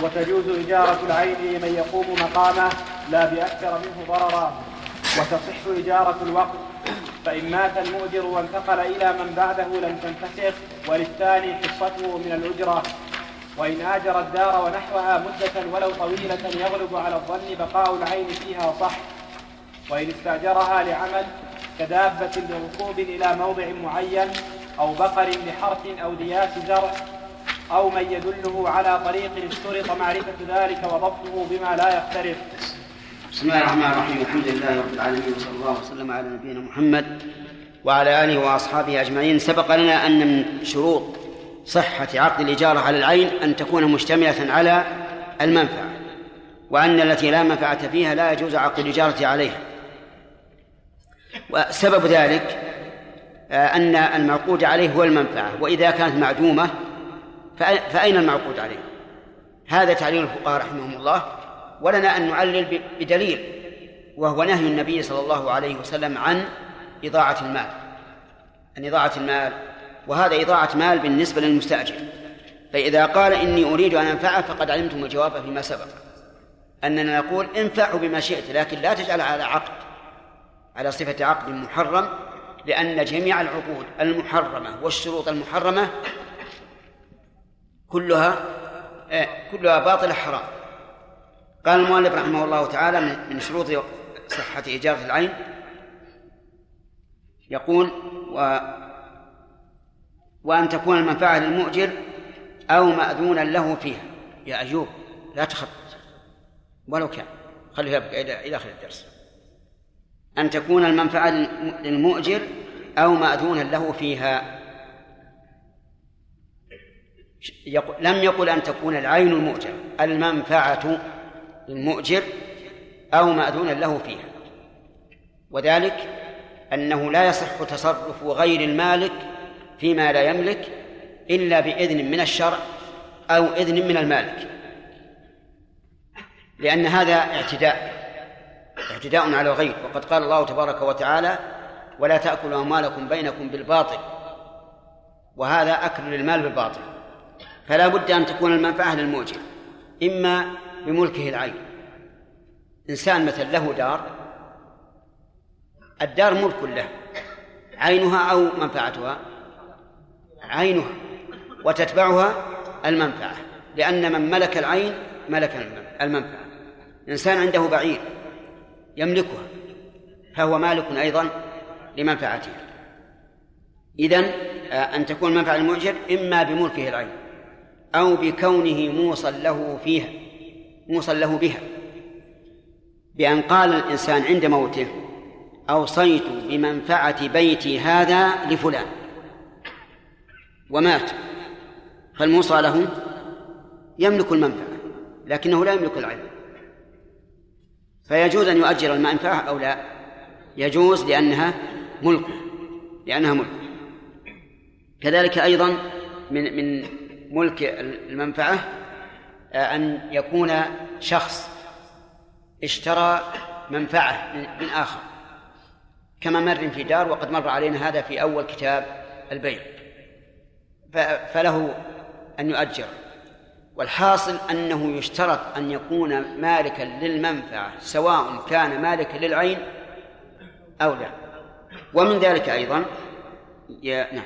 وتجوز إجارة العين لمن يقوم مقامه لا بأكثر منه ضررا. وتصح إجارة الوقت فإن مات المؤجر وانتقل إلى من بعده لم تنفسخ وللثاني حصته من الأجرة. وإن آجر الدار ونحوها مدة ولو طويلة يغلب على الظن بقاء العين فيها صح. وإن استأجرها لعمل كدابة لركوب إلى موضع معين أو بقر لحرث أو دياس زرع أو من يدله على طريق اشترط معرفة ذلك وضبطه بما لا يختلف بسم الله الرحمن الرحيم. الحمد لله رب العالمين وصلى الله وسلم على نبينا محمد وعلى آله وأصحابه أجمعين. سبق لنا أن من شروط صحة عقد الإجارة على العين أن تكون مشتملة على المنفعة وأن التي لا منفعة فيها لا يجوز عقد الإجارة عليها. وسبب ذلك آه، أن المعقود عليه هو المنفعة وإذا كانت معدومة فأين المعقود عليه؟ هذا تعليل الفقهاء رحمهم الله. ولنا أن نعلل بدليل وهو نهي النبي صلى الله عليه وسلم عن إضاعة المال. عن إضاعة المال. وهذا إضاعة مال بالنسبة للمستأجر. فإذا قال إني أريد أن أنفعه فقد علمتم الجواب فيما سبق. أننا نقول انفعه بما شئت لكن لا تجعل على عقد على صفة عقد محرم لأن جميع العقود المحرمة والشروط المحرمة كلها آه، كلها باطلة حرام. قال المؤلف رحمه الله تعالى من شروط صحة إجارة العين. يقول و وأن تكون المنفعة للمؤجر أو مأذونا له فيها. يا أيوب لا تخط ولو كان. خليه يبقى إلى آخر الدرس. أن تكون المنفعة للمؤجر أو مأذونا له فيها. لم يقل أن تكون العين المؤجر المنفعة للمؤجر أو مأذونا له فيها. وذلك أنه لا يصح تصرف غير المالك فيما لا يملك إلا بإذن من الشرع أو إذن من المالك. لأن هذا اعتداء اعتداء على الغير وقد قال الله تبارك وتعالى ولا تأكلوا أموالكم بينكم بالباطل. وهذا أكل للمال بالباطل. فلا بد أن تكون المنفعة للمؤجر إما بملكه العين. إنسان مثل له دار الدار ملك له عينها أو منفعتها. عينها وتتبعها المنفعة لأن من ملك العين ملك المنفعة. إنسان عنده بعير يملكها فهو مالك أيضا لمنفعتها إذن آه، أن تكون المنفعة للمؤجر إما بملكه العين أو بكونه موصل له فيها موصل له بها. بأن قال الإنسان عند موته أوصيت بمنفعة بيتي هذا لفلان. ومات. فالموصى له يملك المنفعة لكنه لا يملك العلم. فيجوز أن يؤجر المنفعة أو لا؟ يجوز لأنها ملك لأنها ملك. كذلك أيضا من من ملك المنفعة آه، أن يكون شخص اشترى منفعة من آخر كما مر في دار وقد مر علينا هذا في أول كتاب البيع. فله أن يؤجر. والحاصل أنه يشترط أن يكون مالكا للمنفعة سواء كان مالكا للعين أو لا. ومن ذلك أيضا نعم.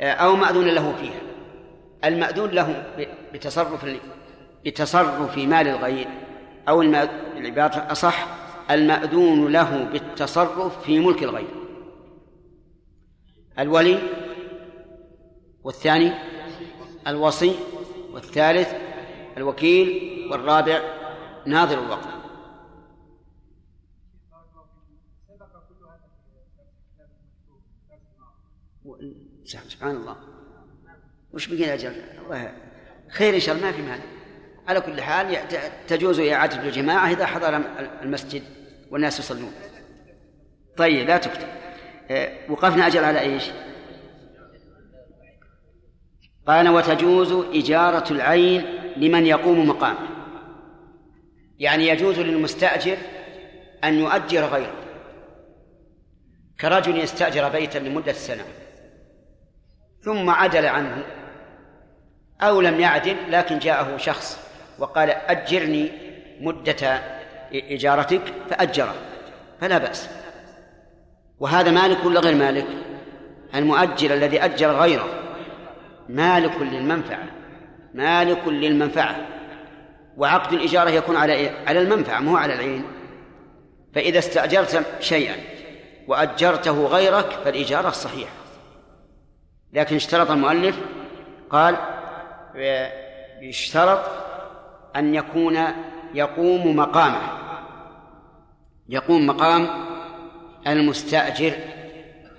أو مأذون له فيها. المأذون له بتصرف بتصرف مال الغير أو العبارة أصح المأذون له بالتصرف في ملك الغير. الولي والثاني الوصي والثالث الوكيل والرابع ناظر الوقت. سبحان الله. وش بقي أجل الله خير إن شاء الله ما في مال على كل حال تجوز إعادة الجماعة إذا حضر المسجد والناس يصلون. طيب لا تكتب. آه، وقفنا أجل على إيش؟ قال وتجوز إجارة العين لمن يقوم مقامه. يعني يجوز للمستأجر أن يؤجر غيره. كرجل يستأجر بيتا لمدة سنة ثم عدل عنه أو لم يعدل لكن جاءه شخص وقال أجرني مدة إجارتك فأجره فلا بأس. وهذا مالك ولا غير مالك؟ المؤجر الذي أجر غيره. مالك للمنفعة مالك للمنفعة. وعقد الإجارة يكون على إيه؟ على المنفعة مو على العين. فإذا استأجرت شيئا وأجرته غيرك فالإجارة صحيحة. لكن اشترط المؤلف قال يشترط أن يكون يقوم مقامه. يقوم مقام المستأجر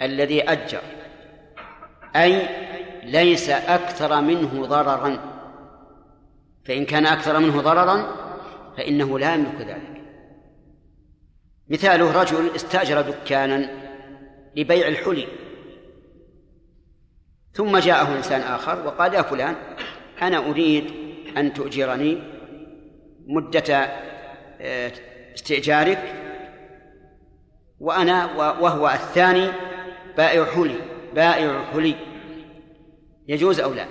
الذي أجر. أي ليس أكثر منه ضررا. فإن كان أكثر منه ضررا فإنه لا يملك ذلك. مثاله رجل استأجر دكانا لبيع الحلي. ثم جاءه إنسان آخر وقال يا فلان أنا أريد أن تؤجرني مدة آه، استئجارك وأنا وهو الثاني بائع حلي بائع حلي. يجوز أو لا؟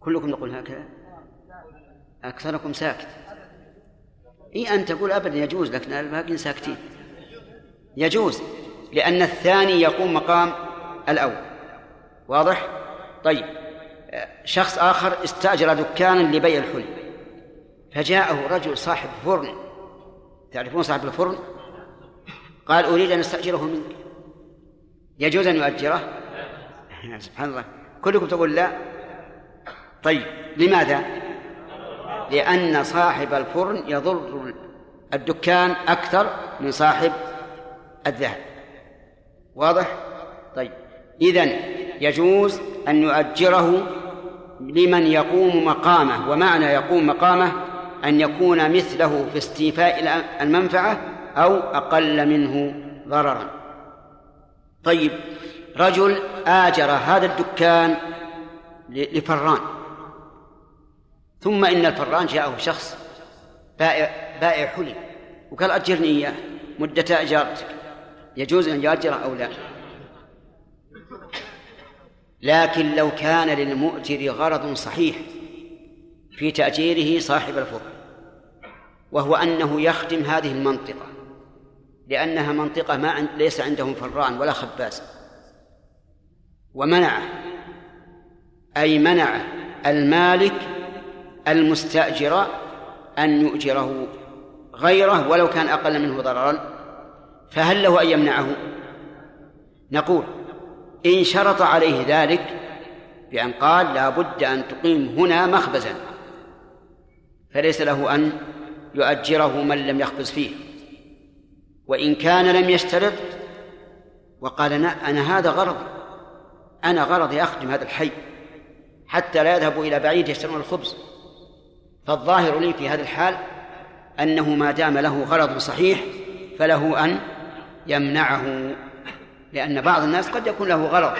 كلكم نقول هكذا؟ أكثركم ساكت. إي أن تقول أبدا يجوز لكن الباقين ساكتين. يجوز لأن الثاني يقوم مقام الأول. واضح؟ طيب. شخص آخر استأجر دكانا لبيع الحلي. فجاءه رجل صاحب فرن. تعرفون صاحب الفرن؟ قال أريد أن أستأجره منك. يجوز أن يؤجره؟ سبحان الله. كلكم تقول لا. طيب لماذا؟ لأن صاحب الفرن يضر الدكان أكثر من صاحب الذهب. واضح؟ طيب. إذن يجوز أن يؤجره لمن يقوم مقامه. ومعنى يقوم مقامه أن يكون مثله في استيفاء المنفعة أو أقل منه ضررا. طيب رجل آجر هذا الدكان لفران. ثم إن الفران جاءه شخص بائع بائع حلي. وقال أجرني إياه مدة إجارتك. يجوز أن يؤجره أو لا؟ لكن لو كان للمؤجر غرض صحيح في تأجيره صاحب الفضل وهو أنه يخدم هذه المنطقة لأنها منطقة ما ليس عندهم فران ولا خباز. ومنعه أي منع المالك المستأجر أن يؤجره غيره ولو كان أقل منه ضررا فهل له أن يمنعه؟ نقول إن شرط عليه ذلك بأن قال لا بد أن تقيم هنا مخبزا فليس له أن يؤجره من لم يخبز فيه وإن كان لم يشترط وقال أنا, هذا غرضي. أنا غرضي أخدم هذا الحي حتى لا يذهبوا إلى بعيد يشترون الخبز. فالظاهر لي في هذا الحال أنه ما دام له غرض صحيح فله أن يمنعه لأن بعض الناس قد يكون له غرض.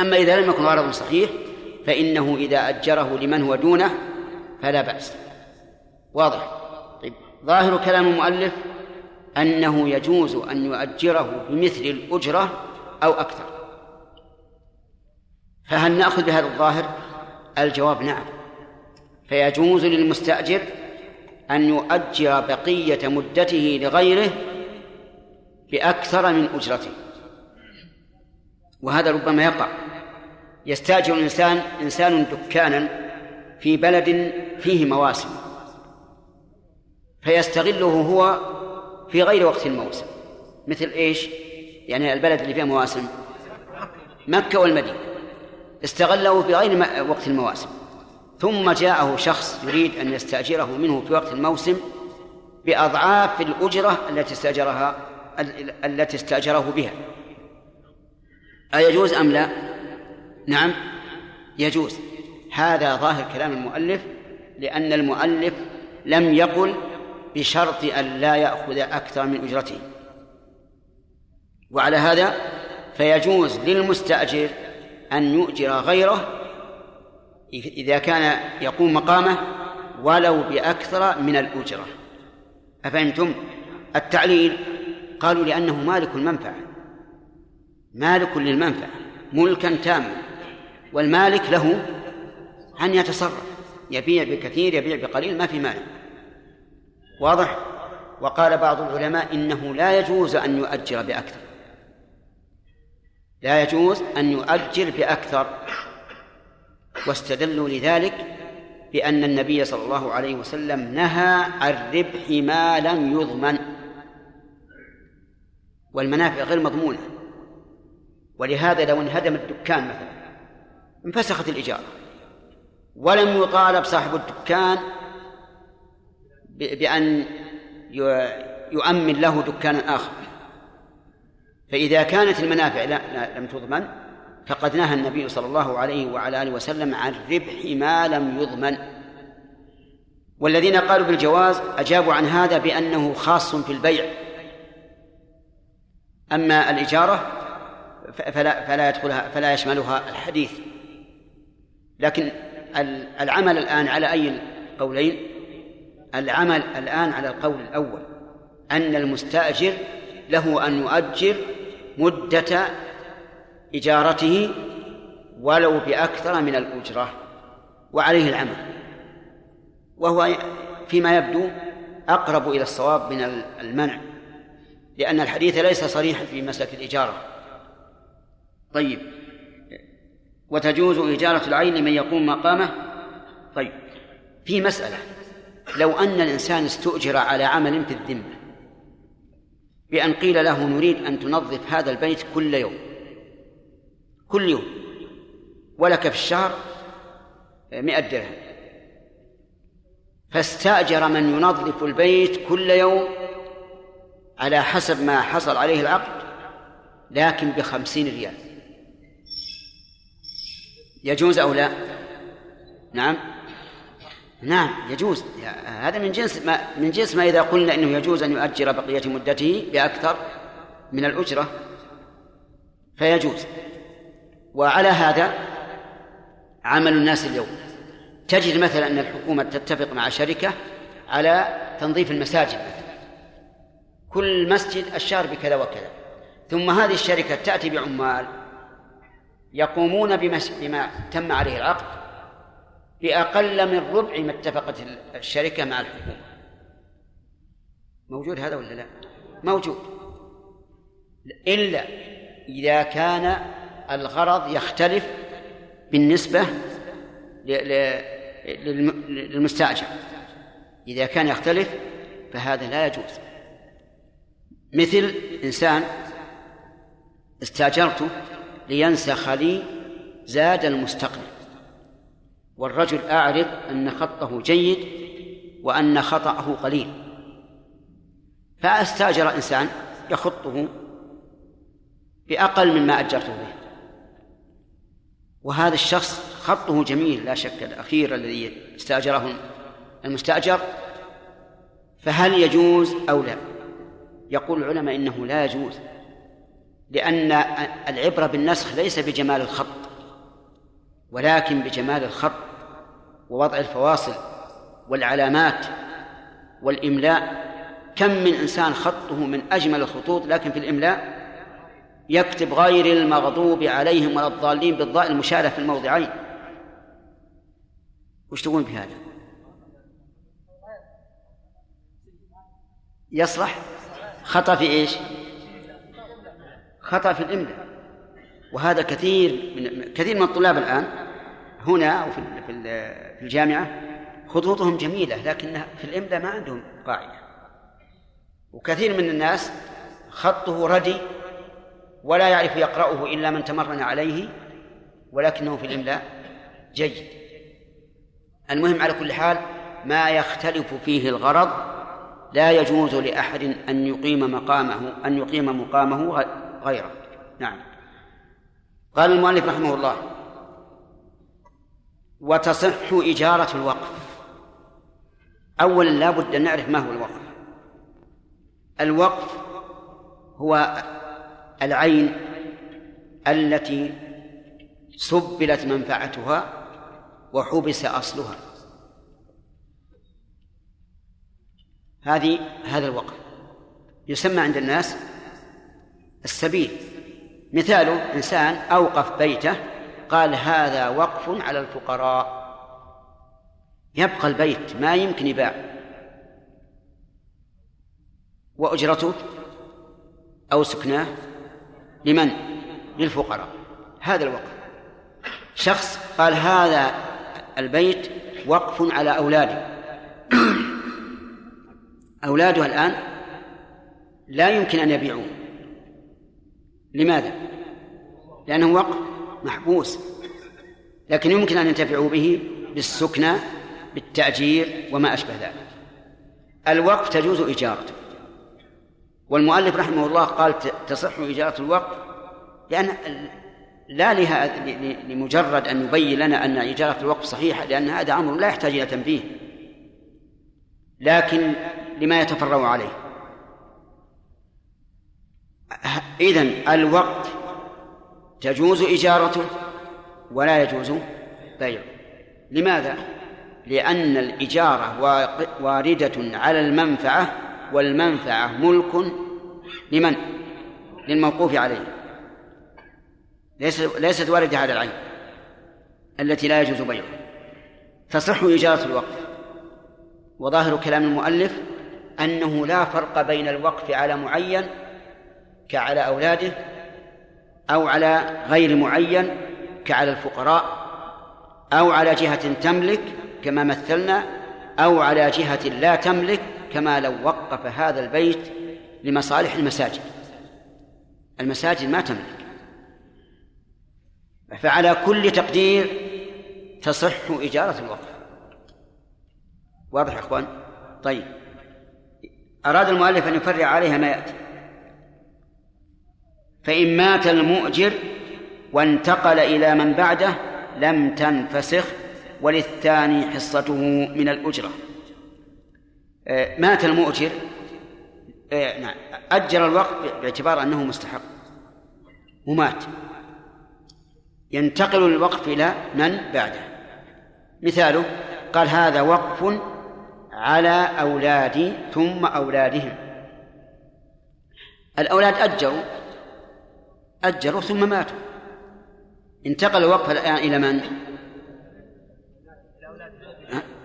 أما إذا لم يكن غرض صحيح فإنه إذا أجره لمن هو دونه فلا بأس. واضح؟ طيب. ظاهر كلام المؤلف أنه يجوز أن يؤجره بمثل الأجرة أو أكثر. فهل نأخذ بهذا الظاهر؟ الجواب نعم. فيجوز للمستأجر أن يؤجر بقية مدته لغيره بأكثر من أجرته. وهذا ربما يقع. يستأجر الإنسان إنسان دكانا في بلد فيه مواسم. فيستغله هو في غير وقت الموسم. مثل إيش؟ يعني البلد اللي فيها مواسم. مكة والمدينة. استغله في غير وقت المواسم. ثم جاءه شخص يريد أن يستأجره منه في وقت الموسم بأضعاف الأجرة التي استأجرها التي استأجره بها. أيجوز أم لا؟ نعم يجوز. هذا ظاهر كلام المؤلف لأن المؤلف لم يقل بشرط أن لا يأخذ أكثر من أجرته. وعلى هذا فيجوز للمستأجر أن يؤجر غيره إذا كان يقوم مقامه ولو بأكثر من الأجرة. أفهمتم؟ التعليل قالوا لأنه مالك المنفعة. مالك للمنفعة ملكا تاما. والمالك له أن يتصرف يبيع بكثير يبيع بقليل ما في مانع. واضح؟ وقال بعض العلماء إنه لا يجوز أن يؤجر بأكثر. لا يجوز أن يؤجر بأكثر. واستدلوا لذلك بأن النبي صلى الله عليه وسلم نهى عن ربح ما لم يضمن. والمنافع غير مضمونة. ولهذا لو انهدم الدكان مثلا انفسخت الإجارة. ولم يطالب صاحب الدكان بأن يؤمن له دكانا آخر. فإذا كانت المنافع لا, لا لم تضمن فقد نهى النبي صلى الله عليه وعلى آله وسلم عن ربح ما لم يضمن. والذين قالوا بالجواز أجابوا عن هذا بأنه خاص في البيع. أما الإجارة فلا فلا يدخلها فلا يشملها الحديث. لكن العمل الآن على أي القولين؟ العمل الآن على القول الأول أن المستأجر له أن يؤجر مدة إجارته ولو بأكثر من الأجرة وعليه العمل. وهو فيما يبدو أقرب إلى الصواب من المنع لأن الحديث ليس صريحا في مسألة الإجارة. طيب وتجوز إجارة العين لمن يقوم مقامه؟ طيب في مسألة لو أن الإنسان استؤجر على عمل في الذمة بأن قيل له نريد أن تنظف هذا البيت كل يوم. كل يوم. ولك في الشهر مئة درهم. فاستأجر من ينظف البيت كل يوم على حسب ما حصل عليه العقد لكن بخمسين ريال. يجوز أو لا؟ نعم. نعم يجوز. هذا من جنس ما من جنس ما إذا قلنا أنه يجوز أن يؤجر بقية مدته بأكثر من الأجرة فيجوز. وعلى هذا عمل الناس اليوم. تجد مثلا أن الحكومة تتفق مع شركة على تنظيف المساجد مثلا. كل مسجد الشهر بكذا وكذا. ثم هذه الشركة تأتي بعمال يقومون بما تم عليه العقد. بأقل من ربع ما اتفقت الشركة مع الحكومة. موجود هذا ولا لا؟ موجود. إلا إذا كان الغرض يختلف بالنسبة للمستأجر. إذا كان يختلف فهذا لا يجوز. مثل إنسان استاجرته لينسخ لي زاد المستقبل. والرجل أعرف أن خطه جيد وأن خطأه قليل. فأستأجر إنسان يخطه بأقل مما أجرته به. وهذا الشخص خطه جميل لا شك الأخير الذي استأجره المستأجر. فهل يجوز أو لا؟ يقول العلماء إنه لا يجوز لأن العبرة بالنسخ ليس بجمال الخط ولكن بجمال الخط ووضع الفواصل والعلامات والإملاء. كم من إنسان خطه من أجمل الخطوط لكن في الإملاء يكتب غير المغضوب عليهم ولا الضالين بالضاء المشارة في الموضعين. وش تقول بهذا؟ يصلح؟ خطأ في إيش؟ خطأ في الإملاء. وهذا كثير من كثير من الطلاب الآن هنا أو في في الجامعة خطوطهم جميلة لكن في الإملاء ما عندهم قاعدة. وكثير من الناس خطه ردي ولا يعرف يقرأه إلا من تمرن عليه ولكنه في الإملاء جيد. المهم على كل حال ما يختلف فيه الغرض لا يجوز لأحد أن يقيم مقامه أن يقيم مقامه غيره. نعم. قال المؤلف رحمه الله وتصح إجارة الوقف. أولا لا بد أن نعرف ما هو الوقف. الوقف هو العين التي سبلت منفعتها وحبس أصلها. هذه هذا الوقف. يسمى عند الناس السبيل. مثاله إنسان أوقف بيته قال هذا وقف على الفقراء. يبقى البيت ما يمكن يباع. وأجرته؟ أو سكناه؟ لمن؟ للفقراء. هذا الوقف. شخص قال هذا البيت وقف على أولاده. أولاده الآن لا يمكن أن يبيعوه. لماذا؟ لأنه وقف. محبوس لكن يمكن أن ينتفعوا به بالسكنى بالتأجير وما أشبه ذلك. الوقف تجوز إجارته. والمؤلف رحمه الله قال تصح إجارة الوقف لأن لا لها لمجرد أن يبين لنا أن إجارة الوقف صحيحة لأن هذا أمر لا يحتاج إلى تنبيه. لكن لما يتفرع عليه. إذن الوقت تجوز إجارته ولا يجوز بيعه لماذا؟ لأن الإجارة واردة على المنفعة والمنفعة ملك لمن؟ للموقوف عليه ليست ليست واردة على العين التي لا يجوز بيعها تصح إجارة الوقف وظاهر كلام المؤلف أنه لا فرق بين الوقف على معين كعلى أولاده أو على غير معين كعلى الفقراء أو على جهة تملك كما مثلنا أو على جهة لا تملك كما لو وقف هذا البيت لمصالح المساجد. المساجد ما تملك. فعلى كل تقدير تصح إجارة الوقف. واضح يا إخوان؟ طيب. أراد المؤلف أن يفرع عليها ما يأتي. فإن مات المؤجر وانتقل إلى من بعده لم تنفسخ وللثاني حصته من الأجرة. آه، مات المؤجر آه، نعم أجر الوقت باعتبار أنه مستحق. ومات. ينتقل الوقف إلى من بعده. مثاله قال هذا وقف على أولادي ثم أولادهم. الأولاد أجروا أجروا ثم ماتوا. انتقل الوقف الآن إلى من؟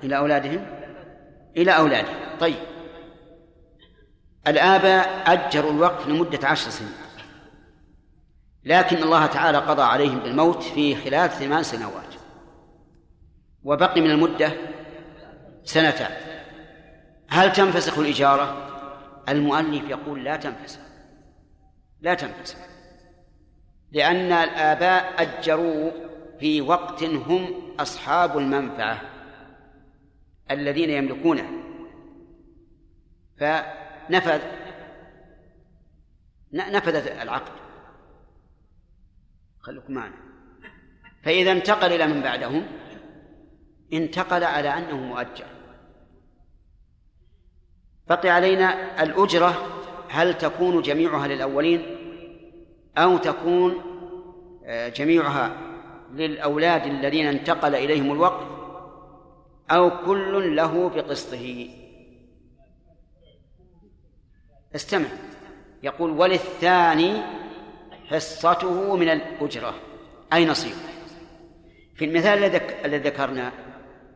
إلى أولادهم؟ إلى أولادهم. طيب. الآباء أجروا الوقف لمدة عشر سنين. لكن الله تعالى قضى عليهم بالموت في خلال ثمان سنوات. وبقي من المدة سنتان. هل تنفسخ الإجارة؟ المؤلف يقول لا تنفسخ. لا تنفسخ. لأن الآباء أجروا في وقت هم أصحاب المنفعة الذين يملكونه. فنفذ نفذ العقد. خلوكم معنا. فإذا انتقل إلى من بعدهم انتقل على أنه مؤجر. بقي علينا الأجرة هل تكون جميعها للأولين؟ أو تكون آه، جميعها للأولاد الذين انتقل إليهم الوقت أو كل له بقسطه. استمع. يقول وللثاني حصته من الأجرة. أي نصيب. في المثال الذي ذكرنا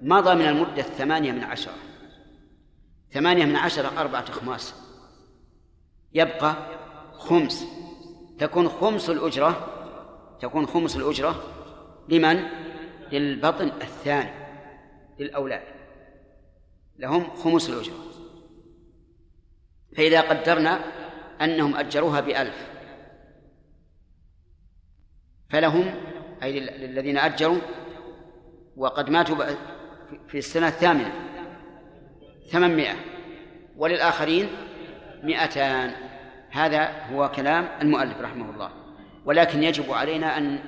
مضى من المدة الثمانية من عشرة. ثمانية من عشرة أربعة أخماس يبقى خمس. تكون خمس الأجرة تكون خمس الأجرة لمن؟ للبطن الثاني للأولاد. لهم خمس الأجرة. فإذا قدرنا أنهم أجروها بألف فلهم أي للذين أجروا وقد ماتوا في السنة الثامنة ثمانمائة وللآخرين مئتان. هذا هو كلام المؤلف رحمه الله. ولكن يجب علينا أن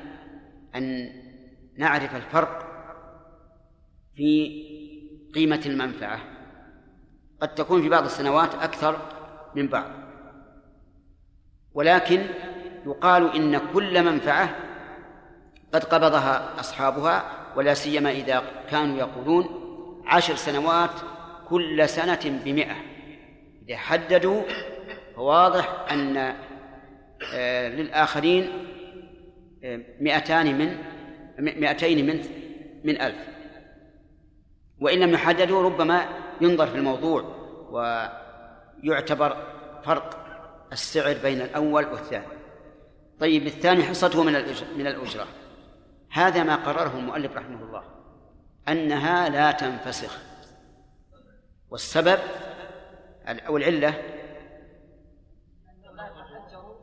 أن نعرف الفرق في قيمة المنفعة. قد تكون في بعض السنوات أكثر من بعض. ولكن يقال إن كل منفعة قد قبضها أصحابها ولا سيما إذا كانوا يقولون عشر سنوات كل سنة بمئة. إذا حددوا فواضح أن آه، للآخرين آه، مئتان من مئتين من من ألف. وإن لم يحددوا ربما ينظر في الموضوع ويعتبر فرق السعر بين الأول والثاني. طيب الثاني حصته من من الأجرة. هذا ما قرره المؤلف رحمه الله أنها لا تنفسخ. والسبب أو العلة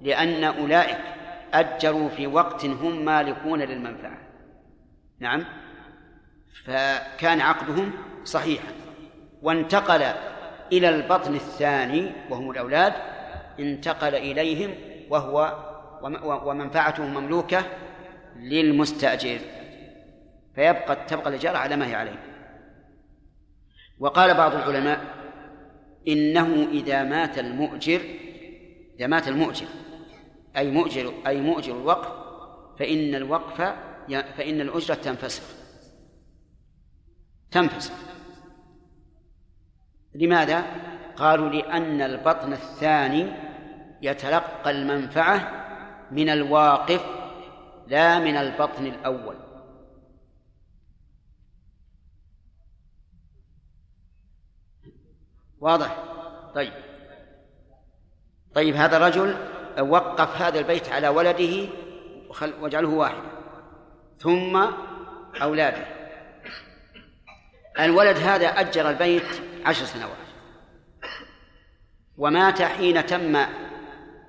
لأن أولئك أجروا في وقت هم مالكون للمنفعة. نعم؟ فكان عقدهم صحيحا. وانتقل إلى البطن الثاني وهم الأولاد انتقل إليهم وهو ومنفعته مملوكة للمستأجر. فيبقى تبقى الإجارة على ما هي عليه. وقال بعض العلماء إنه إذا مات المؤجر إذا مات المؤجر أي مؤجر أي مؤجر الوقف فإن الوقف فإن الأجرة تنفسخ. تنفسخ. لماذا؟ قالوا لأن البطن الثاني يتلقى المنفعة من الواقف لا من البطن الأول. واضح؟ طيب. طيب هذا الرجل وقف هذا البيت على ولده واجعله واحدا ثم أولاده. الولد هذا أجر البيت عشر سنوات. ومات حين تم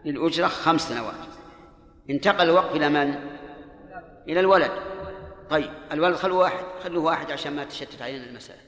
للأجرة خمس سنوات. انتقل الوقف إلى من؟ إلى الولد. طيب الولد خلوه واحد خلوه واحد عشان ما تشتت علينا المسألة.